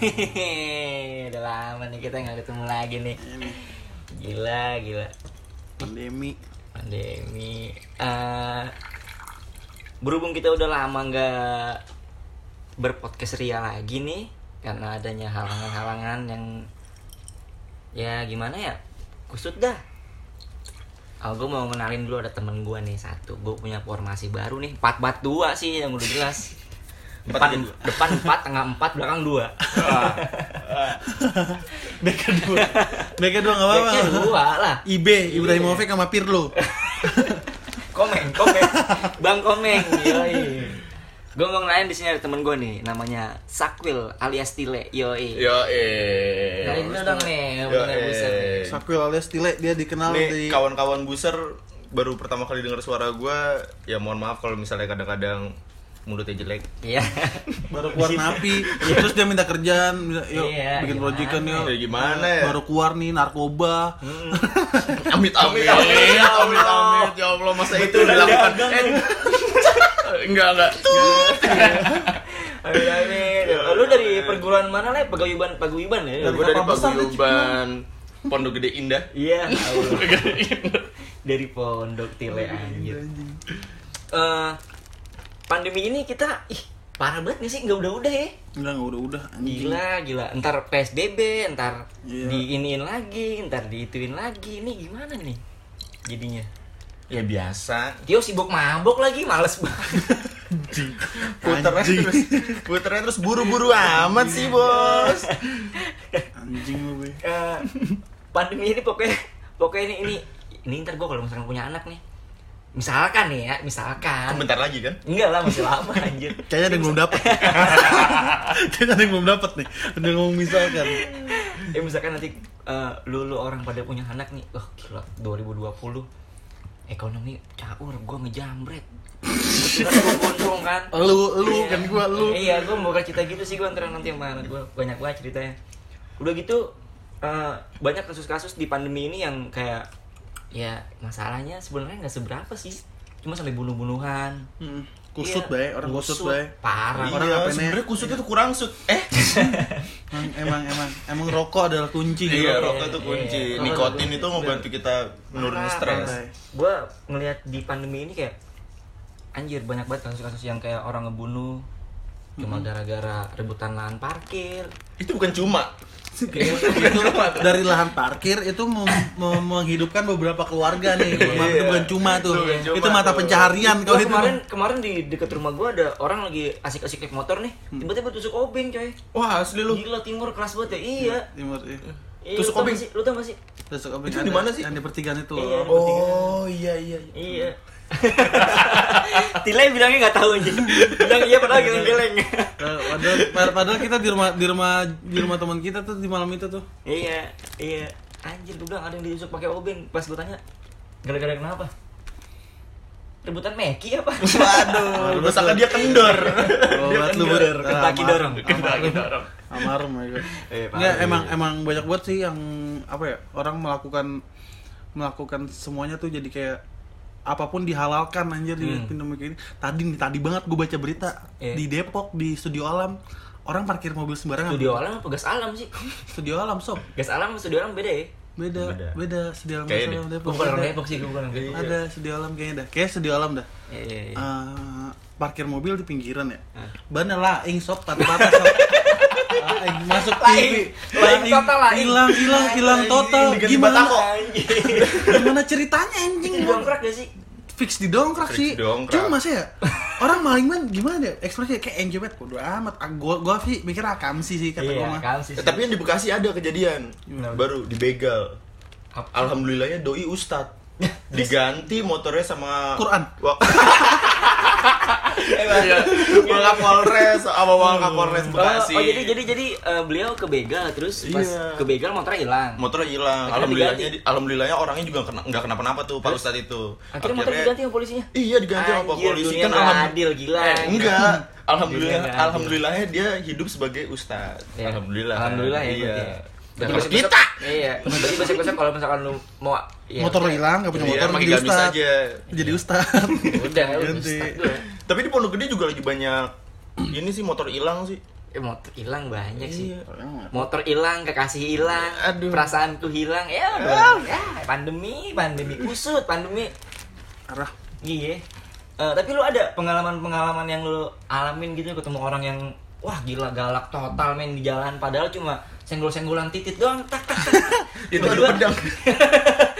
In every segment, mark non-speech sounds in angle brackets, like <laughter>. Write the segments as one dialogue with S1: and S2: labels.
S1: Hehehe, Udah lama nih kita nggak ketemu lagi nih.
S2: Ini
S1: Gila, gila.
S2: pandemi.
S1: Pandemi. Eh, berhubung kita udah lama nggak berpodcast ria lagi nih, karena adanya halangan-halangan yang ya gimana ya, kusut dah. Oh, gue mau kenalin dulu ada temen gue nih satu. Gue punya formasi baru nih, empat bat dua sih yang udah jelas.
S3: Empat
S1: Depan
S3: dua.
S1: depan empat, tengah empat, belakang dua. <laughs>
S2: Back kedua. Back kedua enggak apa-apa.
S1: Dua lah.
S2: IB Ibrahimovic sama Pirlo. <laughs>
S1: Komeng, komeng, bang komeng, yoi. Gue mau kenalin di sini ada temen gue nih, namanya Sakwil alias Tile, yoi.
S3: Yo eh.
S1: Kenalin dulu dong nih, bener buset.
S3: eh.
S2: Sakwil alias Tile dia dikenal
S3: Nih
S2: di
S3: kawan-kawan buser baru pertama kali dengar suara gua ya mohon maaf kalau misalnya kadang-kadang mulutnya jelek.
S1: Iya. <laughs>
S2: baru keluar napi terus dia minta kerjaan minta, yuk
S1: Iya,
S2: bikin proyekan yuk
S3: Ya, gimana ya?
S2: baru keluar nih narkoba <laughs>
S3: Amit amit
S1: Amin,
S3: amit
S1: ya
S3: amit
S1: Allah.
S3: amit ya Allah masa itu dilakukan. Eh, <laughs> Enggak enggak.
S1: Amin, amin. Oh, Lu dari perguruan mana lah? Paguyuban, paguyuban ya?
S2: Dari
S3: Gua dari Paguyuban Pondok Gede Indah.
S1: Iya. dari pondok Tile anjir. Eh, pandemi ini kita ih parah banget nih sih nggak udah-udah ya.
S2: enggak enggak udah udah anjing
S1: Gila, gila. Ntar PSBB, ntar
S2: Iya.
S1: diiniin lagi, ntar diituin lagi. Ini gimana nih jadinya?
S3: Ya biasa.
S1: Tio sibuk mabok lagi, males banget. <laughs>
S3: Puternya
S2: Anjing.
S3: terus puternya terus buru-buru amat sih, Bos.
S2: anjing gue
S1: Eh, pandemi ini pokoknya pokoknya ini ini ini ntar gue kalau misalkan punya anak nih. Misalkan nih ya, misalkan.
S3: Bentar lagi kan?
S1: Enggak lah, masih lama <laughs> anjir.
S2: kayaknya ada yang belum dapat <laughs> kayaknya ada yang belum dapat nih ada yang ngomong misalkan
S1: Ya misalkan nanti eh, lu lu orang pada punya anak nih. Wah, gila 2020 ekonomi caur, gue ngejambret. Gondrong kan.
S2: lu lu
S1: Iya.
S2: kan gua lu
S1: Iya, gue mau cerita gitu sih gue antara nanti sama anak gue banyak banget ceritanya. Udah gitu eh, banyak kasus-kasus di pandemi ini yang kayak ya masalahnya sebenarnya nggak seberapa sih, cuma sampai bunuh-bunuhan.
S2: Hmm, kusut
S1: Iya,
S2: bae orang kusut bae
S1: Parah.
S2: Orang
S3: iya,
S2: apa nih?
S3: sebenarnya kusut itu kurang sut. Eh, <laughs>
S2: emang emang emang emang rokok adalah kunci
S3: iya,
S2: gitu.
S3: rokok itu kunci.
S1: Iya.
S3: Nikotin itu ngebantu kita menurunin
S1: Parah,
S3: stres.
S2: parah.
S1: Gue ngelihat di pandemi ini kayak anjir banyak banget kasus-kasus yang kayak orang ngebunuh cuma gara-gara rebutan lahan parkir.
S3: Itu bukan cuma.
S2: Itu dari lahan parkir itu menghidupkan beberapa keluarga nih.
S3: Iya.
S2: Itu bukan cuma tuh.
S3: Itu bukan cuma
S2: itu mata pencaharian
S1: Gua
S2: kalau itu.
S1: kemarin kemarin di dekat rumah gue ada orang lagi asik-asik naik motor nih, tiba-tiba tusuk obeng coy.
S3: Wah, asli lu.
S1: Gila timur keras banget ya. Iya.
S2: Timur iya.
S1: Iya,
S3: Tusuk obeng?
S1: Lu tau gak sih?
S2: Tusuk obeng
S3: Itu di mana sih?
S2: Yang di pertigaan itu.
S1: Iya.
S3: Oh, iya iya. iya. <laughs>
S1: Tilai bilangnya nggak tahu aja. Bilang iya padahal geleng-geleng.
S2: Eh, Padahal, pad- padahal kita di rumah di rumah di rumah teman kita tuh di malam itu tuh.
S1: iya, iya. Anjir gue bilang ada yang ditusuk pakai obeng. Pas gue tanya, gara-gara kenapa? Rebutan Meki apa? <laughs>
S3: Waduh, lu sangka dia kendor.
S2: Oh, <laughs>
S3: dia
S2: buat lu
S3: kendor.
S2: buat-
S1: Kentaki
S2: Amar-
S1: dorong.
S3: Kentaki dorong.
S2: Almarhum ya gue.
S3: Eh,
S2: Enggak, emang emang banyak banget sih yang apa ya orang melakukan melakukan semuanya tuh jadi kayak apa pun dihalalkan anjir di
S1: Hmm.
S2: pandemi ini. Tadi nih tadi banget gue baca berita
S1: Iya.
S2: di Depok di Studio Alam orang parkir mobil sembarangan.
S1: Studio alam apa gas alam sih? <laughs>
S2: Studio Alam sob.
S1: Gas alam sama studio alam beda ya?
S2: Beda,
S3: Beda.
S2: beda, Studio Alam. Alam
S1: Gue
S2: Depok.
S1: bukan orang
S2: Ada,
S1: Depok sih, gue bukan orang Depok.
S2: ada Studio Alam kayaknya dah. Kayak Studio Alam dah.
S1: Iya, iya, iya.
S2: Eh, parkir mobil di pinggiran ya.
S1: Ah.
S2: Bana laing sob patah-patah sob. <laughs> Masuk TV.
S1: Laing total, laing.
S2: Hilang, hilang, hilang total. Gimana? Gimana ceritanya anjing?
S1: Dongkrak gak sih?
S2: Fix di dongkrak sih.
S3: didongkrak.
S2: Cuma sih ya. Orang maling man gimana ya? Ekspresinya kayak enjoy banget. Bodo amat. Ah, Gua gua sih mikir akam sih sih kata
S1: Iya,
S2: gua mah.
S3: Eh, tapi yang di Bekasi ada kejadian.
S1: Gimana?
S3: Baru dibegal. Alhamdulillahnya doi ustad. <laughs> Diganti motornya sama
S2: Quran. <laughs>
S3: Iya, Wal Kapolres sama Wal Kapolres Bekasi.
S1: Oh, oh, jadi jadi jadi eh, beliau ke begal terus pas
S3: Iya.
S1: ke begal motornya hilang.
S3: motornya hilang. Alhamdulillahnya
S1: diganti.
S3: alhamdulillahnya orangnya juga kena, nggak kenapa-napa tuh Pak Ustadz itu.
S1: Akhirnya motor diganti sama polisinya.
S3: Iya diganti sama polisi kan
S1: adil, gila.
S3: Eh, enggak. <laughs> Alhamdulillah alhamdulillahnya dia hidup sebagai ustadz.
S1: Iya.
S3: Alhamdulillah.
S1: Alhamdulillah ya.
S3: Iya. kalau
S1: besok-
S3: kita
S1: Iya. Berarti besok besok kalau misalkan lu mau ya,
S2: motor hilang, gak punya
S3: Iya,
S2: motor
S3: pakai
S2: jadi ustad.
S3: aja.
S2: Jadi ustad. <laughs>
S1: Udah, udah
S2: Ganti.
S1: ya.
S3: Tapi di Pondok Gede juga lagi banyak ini sih motor hilang sih.
S1: Eh, motor hilang banyak sih.
S3: Iya.
S1: Motor hilang, kekasih hilang,
S3: Aduh.
S1: perasaanku hilang. Ya, ya, pandemi, pandemi kusut, pandemi.
S2: Arah.
S1: Iya. Eh, tapi lu ada pengalaman-pengalaman yang lu alamin gitu ketemu orang yang wah gila galak total main di jalan padahal cuma senggol-senggolan titit doang tak tak. tak. <laughs>
S3: Itu pedang. <laughs>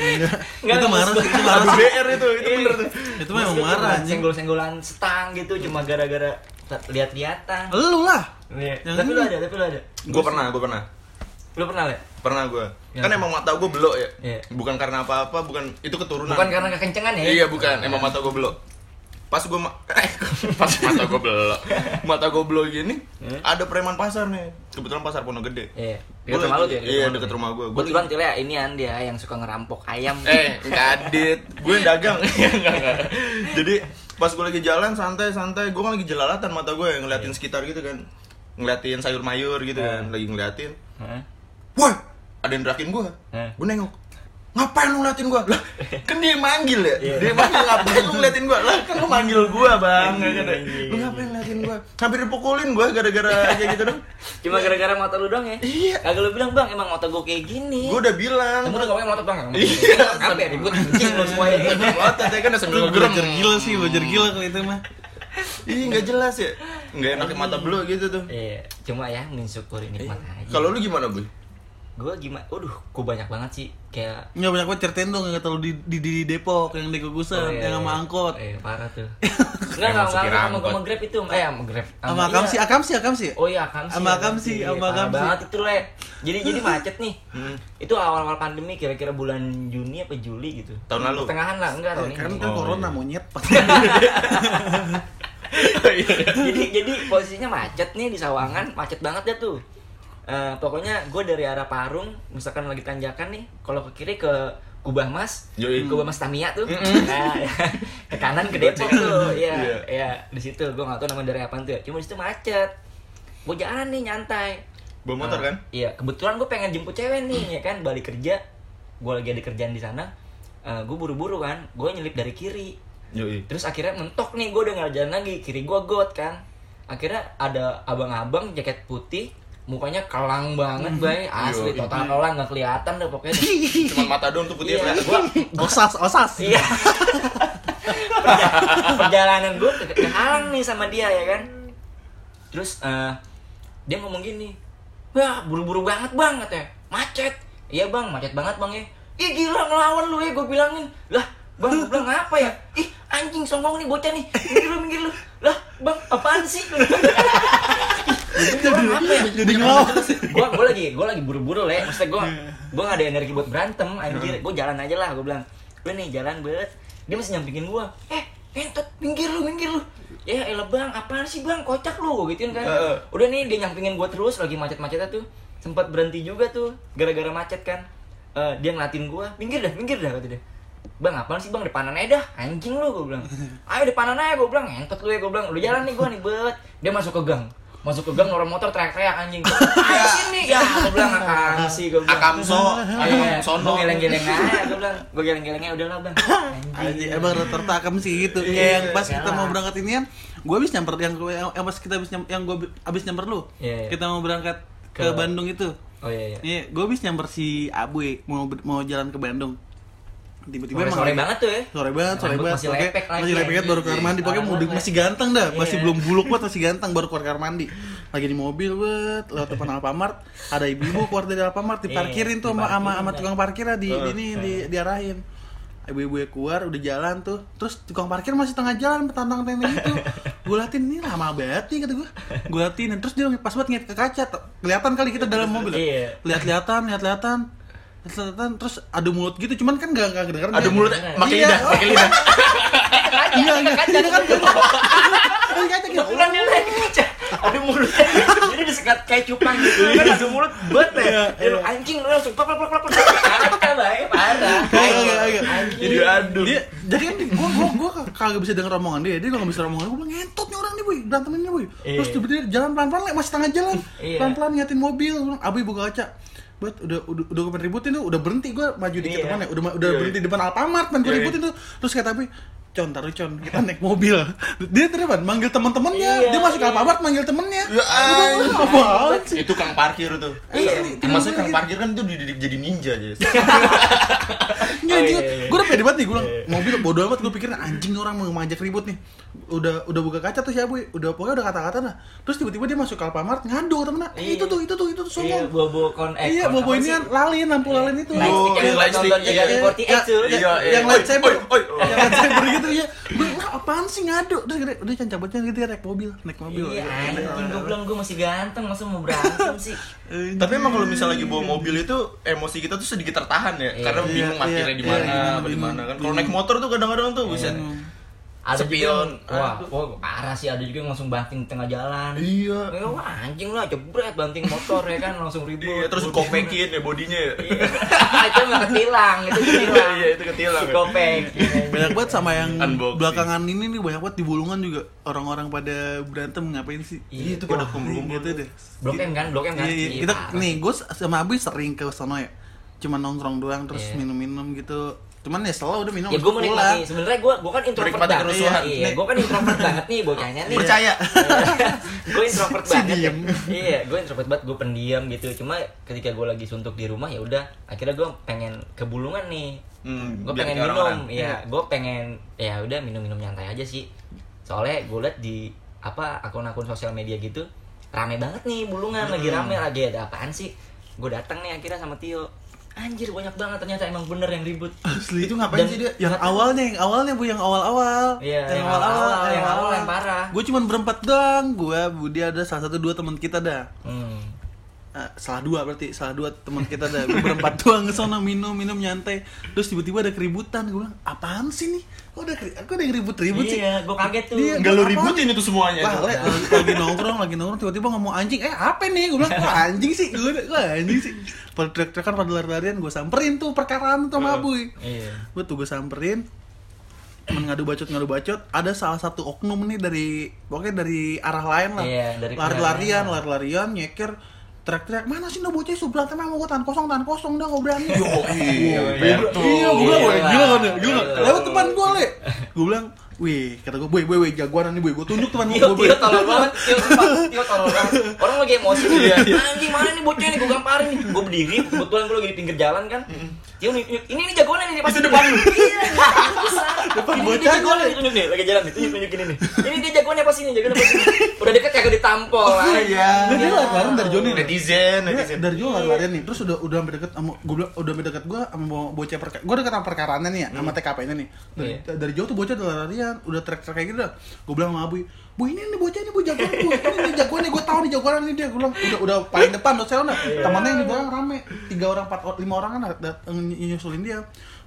S1: Enggak,
S2: Itu marah sih, itu marah
S3: BR itu, itu
S1: Iya.
S3: bener tuh.
S2: Itu mah emang
S1: Maksudnya
S2: marah.
S1: Senggol-senggolan setang gitu cuma gara-gara lihat-lihatan.
S2: Lu lah.
S1: Iya. Tapi lu ada, tapi lu ada.
S3: Gue pernah, gue pernah.
S1: Lu pernah ya?
S3: Pernah gue.
S1: Ya.
S3: Kan emang mata gue belok ya.
S1: Iya.
S3: Bukan karena apa-apa, bukan itu keturunan.
S1: Bukan karena kekencengan ya?
S3: Iya bukan, emang mata gue belok. Pas gue ma- <laughs> pas mata gue belok, mata gue belok gini,
S1: Hmm?
S3: ada preman pasar nih. Kebetulan pasar Pondok Gede.
S1: Iya. Dekat rumah lu tuh ya?
S3: iya,
S1: lu
S3: deket
S1: ya?
S3: rumah gua. Gua
S1: Kebetulan
S3: lagi-
S1: tuh ya ini an dia yang suka ngerampok ayam. <laughs>
S3: Eh, kadit, gue yang dagang. <laughs> Enggak. Jadi pas gue lagi jalan santai-santai, gue kan lagi jelalatan mata gue ngeliatin sekitar gitu kan, ngeliatin sayur mayur gitu kan, lagi ngeliatin. Wah, ada yang derakin gue. Gue nengok. Ngapain lu ngeliatin gue? Lah, <laughs> kan dia manggil ya.
S1: Iya.
S3: Dia manggil ngapain lu ngeliatin gue? Lah, kan lu manggil gue, Bang.
S1: Anjing,
S3: Kan,
S1: anjing,
S3: Lu ngapain ngeliatin gue? Hampir dipukulin gue gara-gara kayak gitu dong. <laughs>
S1: Cuma gara-gara mata lu doang ya?
S3: Iya.
S1: Kagak lu bilang, "Bang, emang mata gua kayak gini."
S3: Gue udah bilang.
S1: Kamu udah ngomongin motor bang? <laughs>
S3: Iya.
S1: Apa ya? Ribut anjing lu semuanya.
S3: Otot ya kan
S2: Itu
S3: langsung gerem.
S2: belajar gila sih, belajar gila kalau itu mah.
S3: Ih, nggak jelas ya. Nggak enak mata belok gitu tuh.
S1: Iya, cuma ya mensyukuri nikmat aja.
S3: Kalau lu gimana, Bu?
S1: Gua gimana? Waduh, gua banyak banget sih kayak
S2: Nggak banyak banget ceritain dong yang kata lu di, di, di Depok yang di Kugusan,
S1: Oh, iya,
S2: yang sama
S1: iya.
S2: angkot.
S1: Eh, parah tuh. <laughs> Enggak, enggak,
S3: Masuk
S1: enggak,
S3: kira
S1: sama
S3: angkot.
S1: sama Grab itu. Eh, sama Grab.
S2: Sama
S1: iya.
S2: Akam sih, Akam sih, Akam sih.
S1: Oh iya, Akam sih.
S2: Sama Akam sih, sama Akam sih.
S1: banget itu, Le. Jadi jadi <laughs> macet nih.
S3: Hmm.
S1: Itu awal-awal pandemi kira-kira bulan Juni apa Juli gitu.
S3: Tahun lalu?
S1: Pertengahan lah, enggak tahun
S2: Eh, kan
S1: ini.
S2: kan
S3: Oh,
S2: corona
S3: iya.
S2: monyet. <laughs>
S1: jadi jadi posisinya macet nih di Sawangan, macet banget ya tuh. Eh, pokoknya gue dari arah Parung, misalkan lagi tanjakan nih, kalau ke kiri ke Kubah Mas,
S3: Yoi.
S1: Kubah Mas Tamiya tuh, nah, ya. <laughs> ke kanan ke Depok tuh, ya,
S3: Iya.
S1: ya di situ gue nggak tahu nama dari apa tuh, ya. cuma di situ macet. Gue jalan nih nyantai.
S3: Bawa motor
S1: Nah,
S3: kan?
S1: Iya, kebetulan gue pengen jemput cewek nih, ya kan, balik kerja. Gue lagi ada kerjaan di sana. gue buru-buru kan, gue nyelip dari kiri.
S3: Yoi.
S1: Terus akhirnya mentok nih, gue udah nggak jalan lagi, kiri gue got kan. Akhirnya ada abang-abang jaket putih, mukanya kelang banget, bay. Asli, total kelang, nggak kelihatan deh pokoknya. <laughs>
S3: Cuma mata doang tuh putih ya.
S1: gua <laughs>
S2: osas, osas.
S1: Iya. Perja- <laughs> perjalanan gue ke kehalang nih sama dia ya kan. Terus eh, dia ngomong gini, wah buru-buru banget bang katanya, macet. Iya bang, macet banget bang ya. Ih gila ngelawan lu ya, gue bilangin. Lah bang, gue bilang apa ya? Ih anjing songong nih bocah nih, minggir lu minggir lu. Lah bang, apaan sih? Jadi apa ya?
S2: Jadi ngelawan.
S1: gua gua lagi gua lagi buru-buru le. Maksudnya gua gua gak ada energi buat berantem anjir. Gua jalan aja lah gua bilang. Lu nih jalan bet. Dia masih nyampingin gua. Eh entot minggir lu minggir lu. Ya elah bang apaan sih bang? Kocak lu gua gituin kan.
S3: Heeh.
S1: udah nih dia nyampingin gua terus lagi macet-macetnya tuh. Sempat berhenti juga tuh gara-gara macet kan. Eh, dia ngelatin gua minggir dah minggir dah kata dia. Bang, apaan sih bang, depanan aja dah Anjing lu, gue bilang. <laughs> Ayo depanan aja, gue bilang. Entot lu ya, gue bilang. Udah jalan nih gue nih, bet. Dia masuk ke gang Masuk ke gang, orang motor teriak-teriak anjing <laughs> Ayo sini, ya Gue bilang, akam sih, gue bilang
S3: Akamso, Akam sono.
S1: Gue geleng-geleng aja, gue bilang Gue geleng-gelengnya udah lah bang
S2: Anjing, emang rata-rata Akam sih gitu.
S1: Iya,
S2: Kayak yang pas kita mau berangkat inian, gue habis nyamper yang yang, yang pas kita habis nyamper, yang gue habis nyamper lu.
S1: Iya, iya.
S2: Kita mau berangkat ke, Bandung itu.
S1: Oh iya, iya
S2: Iya, gue habis nyamper si Abu mau mau jalan ke Bandung. Tiba-tiba emang
S1: Sore banget tuh ya
S2: sore banget, sore banget.
S1: masih lepek lagi,
S2: masih lepek banget, baru keluar mandi. Pokoknya
S1: Parah
S2: mudik
S1: banget.
S2: masih ganteng dah, masih
S1: Iya.
S2: belum buluk banget, masih ganteng baru keluar kamar mandi. Lagi di mobil, bet, lewat depan <laughs> Alfamart, ada ibu-ibu keluar dari Alfamart diparkirin tuh sama sama sama tukang parkirnya di di ini di diarahin. Ibu-ibu keluar udah jalan tuh, terus tukang parkir masih tengah jalan tantang tenteng gitu. <laughs> Gue liatin ini lama banget nih kata gue. Gue liatin, terus dia pas banget ngeliat ke kaca, kelihatan kali kita dalam mobil.
S1: Iya.
S2: Lihat-lihatan, lihat-lihatan. Lihat-lihatan, terus adu mulut gitu, cuman kan gak, gak kedengeran.
S3: Ada
S2: dia.
S3: mulut
S1: Iya.
S3: pakai
S2: Iya.
S3: lidah, pakai lidah.
S2: Iya, iya, iya kan,
S1: kaca.
S2: Kan kaca
S1: Aduh mulutnya Jadi disekat kayak cupang gitu kan Aduh mulut bet ya
S2: Iya,
S1: Ya lu
S2: iya.
S1: anjing lu langsung plak plak plak plak baik parah. Anjing
S3: Jadi aduh.
S2: Dia, jadi kan gua gua gua kagak bisa denger omongan dia. Dia kalau nggak bisa omongan gua bilang ngentot nih orang nih, boy. Berantemin nih, boy.
S1: Iya.
S2: Terus tiba-tiba jalan pelan-pelan, Le, masih tengah jalan.
S1: Iya.
S2: Pelan-pelan ngiatin mobil. Gua bilang, Abi buka kaca. Buat udah udah udah gue ributin tuh, udah berhenti gua maju dikit
S1: Iya.
S2: ya. Udah udah
S3: Iya,
S2: berhenti depan Alfamart, man gua
S3: Iya,
S2: ributin tuh. Terus kata Abi, Con, taruh con, kita naik mobil. Dia apa? Manggil teman-temannya.
S1: Iya,
S2: dia masuk ke
S1: iya.
S2: Alfamart manggil temennya.
S3: Ya,
S2: apaan sih?
S3: itu kang parkir tuh
S1: Iya.
S3: maksudnya kang parkir kan itu dididik jadi ninja aja <laughs>
S2: Nggak,
S1: Oh, iya, iya.
S2: gue udah pede banget nih, gue bilang, mobil bodo amat, gue pikirin anjing orang mau ngajak ribut nih Udah udah buka kaca tuh si Abu, udah pokoknya udah kata-kata nah Terus tiba-tiba dia masuk ke Alfamart, ngadu temennya, eh,
S1: Iya.
S2: itu tuh, itu tuh, itu tuh,
S1: Iya,
S2: sombong
S1: bobo kon eh,
S2: Iya, bobo
S1: apa
S2: ini kan lalin, lampu lalin itu
S3: Oh, iya,
S1: yang
S3: lightstick.
S1: nonton
S3: Iya,
S1: Jaga
S2: iya,
S1: 48 tuh.
S3: iya, iya.
S2: yang lightsaber,
S3: oi, oi, oi.
S2: yang lightsaber gitu ya. Gue apaan sih ngadu? Terus gede, udah can cabutnya gitu ya naik mobil, naik mobil.
S1: Iya, anjing gue bilang gue masih ganteng, masa mau berantem sih?
S3: Tapi emang kalau misalnya lagi bawa mobil itu emosi kita tuh sedikit tertahan ya karena bingung
S2: Iya,
S3: parkirnya
S2: iya,
S3: di mana
S2: iya,
S3: di
S2: bingung.
S3: mana kan kalau naik motor tuh kadang-kadang tuh buset
S1: Ada juga
S3: Spion.
S1: yang- wah, wah, parah sih ada juga yang langsung banting tengah jalan.
S3: iya
S1: Ya, wah, anjing lah, jebret banting motor ya kan langsung ribut.
S3: iya terus kopekin ya bodinya ya
S1: Iya. <laughs> itu nggak ketilang, itu ketilang.
S3: Iya, itu ketilang.
S1: Kopek.
S2: banyak banget sama yang
S3: Unboxing.
S2: belakangan ini nih banyak banget di bulungan juga orang-orang pada berantem ngapain sih?
S1: Iya,
S3: itu pada kumpul-kumpul
S2: gitu deh.
S1: Blok M kan, blok M kan.
S2: Iya, iya.
S1: Iya,
S2: Kita
S1: parah.
S2: nih gue sama Abi sering ke sono ya. Cuma nongkrong doang terus
S1: Iya.
S2: minum-minum gitu. Cuman ya setelah udah minum
S1: Ya gue menikmati, sebenarnya gue gue kan introvert banget.
S3: kerusuhan.
S1: Iya, gue kan introvert banget nih bocahnya nih.
S3: percaya <laughs>
S1: gue introvert
S2: Si
S1: banget.
S2: diem.
S1: Iya, gue introvert banget, gue pendiam gitu. Cuma ketika gue lagi suntuk di rumah ya udah, akhirnya gue pengen ke bulungan nih.
S3: Hmm,
S1: gue pengen minum,
S3: orang-orang.
S1: ya gue pengen ya udah minum-minum nyantai aja sih. Soalnya gue liat di apa akun-akun sosial media gitu rame banget nih bulungan lagi
S3: Hmm.
S1: rame lagi ada apaan sih? Gue datang nih akhirnya sama Tio. Anjir banyak banget ternyata emang bener yang ribut.
S2: Asli.
S3: Itu ngapain
S1: Dan-
S3: sih dia?
S2: yang awalnya yang awalnya bu yang awal-awal.
S1: Iya, yang awal-awal, yang awal yang parah.
S2: gue cuma berempat doang gue Budi ada salah satu dua teman kita dah.
S1: Hmm.
S2: Eh, salah dua berarti salah dua teman kita gue berempat <laughs> doang ke sana minum minum nyantai terus tiba-tiba ada keributan gue bilang apaan sih nih kok ada kok ada yang ribut-ribut sih
S1: Iya, gue kaget tuh.
S2: Dia-
S3: nggak lu
S2: Apaan?
S3: ributin itu semuanya
S2: Wah,
S3: itu.
S2: le, lagi, lagi nongkrong, lagi nongkrong, tiba-tiba ngomong anjing, eh apa nih? Gue bilang, kok anjing sih? Gue kok anjing sih? Pada trek-trekan, pada lari-larian, gue samperin tuh perkaraan tuh sama Abuy.
S1: Iya.
S2: Gue tuh gue samperin, cuman ngadu bacot ngadu bacot ada salah satu oknum nih dari pokoknya dari arah lain lah
S1: Iya, dari
S2: lari-larian lari-larian nyeker teriak-teriak mana sih no bocah su berantem sama gue tahan kosong tahan kosong dah gue berani.
S3: Yo, iya,
S2: iya gue bilang. "Weh, gila kan ya gila. lewat depan gue le. Gue bilang wih kata gue boy boy boy jagoan nih boy gue tunjuk teman gue boy
S1: Tio tolol banget, Tio sumpah, Tio tolol banget. Orang lagi emosi nih,
S3: Iya, iya.
S1: anjing mana nih bocah nih, gue gamparin nih. Gue berdiri, kebetulan gue lagi di pinggir jalan kan Nih, tunjuk, ini nih jagoannya nih, pas
S3: Itu depan. lu.
S1: Iya, bisa <laughs>
S2: Depan
S1: Ini dia jagoannya
S2: nih.
S1: nih, tunjuk nih, lagi jalan nih, tunjuk, ini. Ini dia jagoannya pas ini, jagoannya pas ini. Udah deket kagak ditampol.
S3: Iya.
S2: Nah, dia lari-larian dari Joni nih.
S3: netizen
S2: Dia
S3: netizen.
S2: dari Joni lari-larian nih. Terus udah udah sampai deket sama gue bilang udah sampai deket gue sama bocah perka gue deket sama perkaraannya nih ya sama TKP nya nih. Dari, dari jauh tuh bocah udah larian udah trek-trek kayak gitu dah. Gue bilang sama Abu Bu ini nih bocah ini bu jagoan bu. Ini nih jagoan nih gue tahu nih jagoan nih dia. Gue bilang udah udah paling depan udah saya udah. Temannya yang di belakang rame. Tiga orang empat lima orang kan nyusulin dia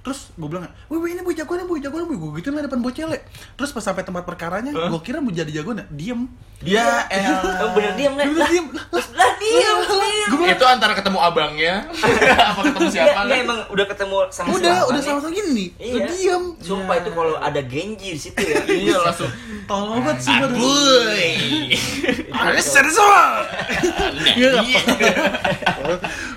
S2: terus gue bilang wih wih, ini bu jagoan bu jagoan bu gue gituin lah depan bocah le terus pas sampai tempat perkaranya gue kira mau jadi jagoan ya diem.
S3: Dia eh <laughs>
S1: Oh bener diam, Nek.
S2: Bener
S1: Lah,
S2: diem.
S1: Lah
S2: bilang,
S3: itu antara ketemu abangnya? <laughs> Apa ketemu siapa
S1: Nggak, emang udah ketemu sama
S2: udah udah
S1: nih.
S2: sama-sama gini. Nih
S1: Iya.
S2: diem.
S1: Sumpah itu kalau ada Genji di situ ya.
S3: Iya langsung
S2: tolong banget sih baru
S3: Boy, <laughs> Ales semua.
S2: Iya,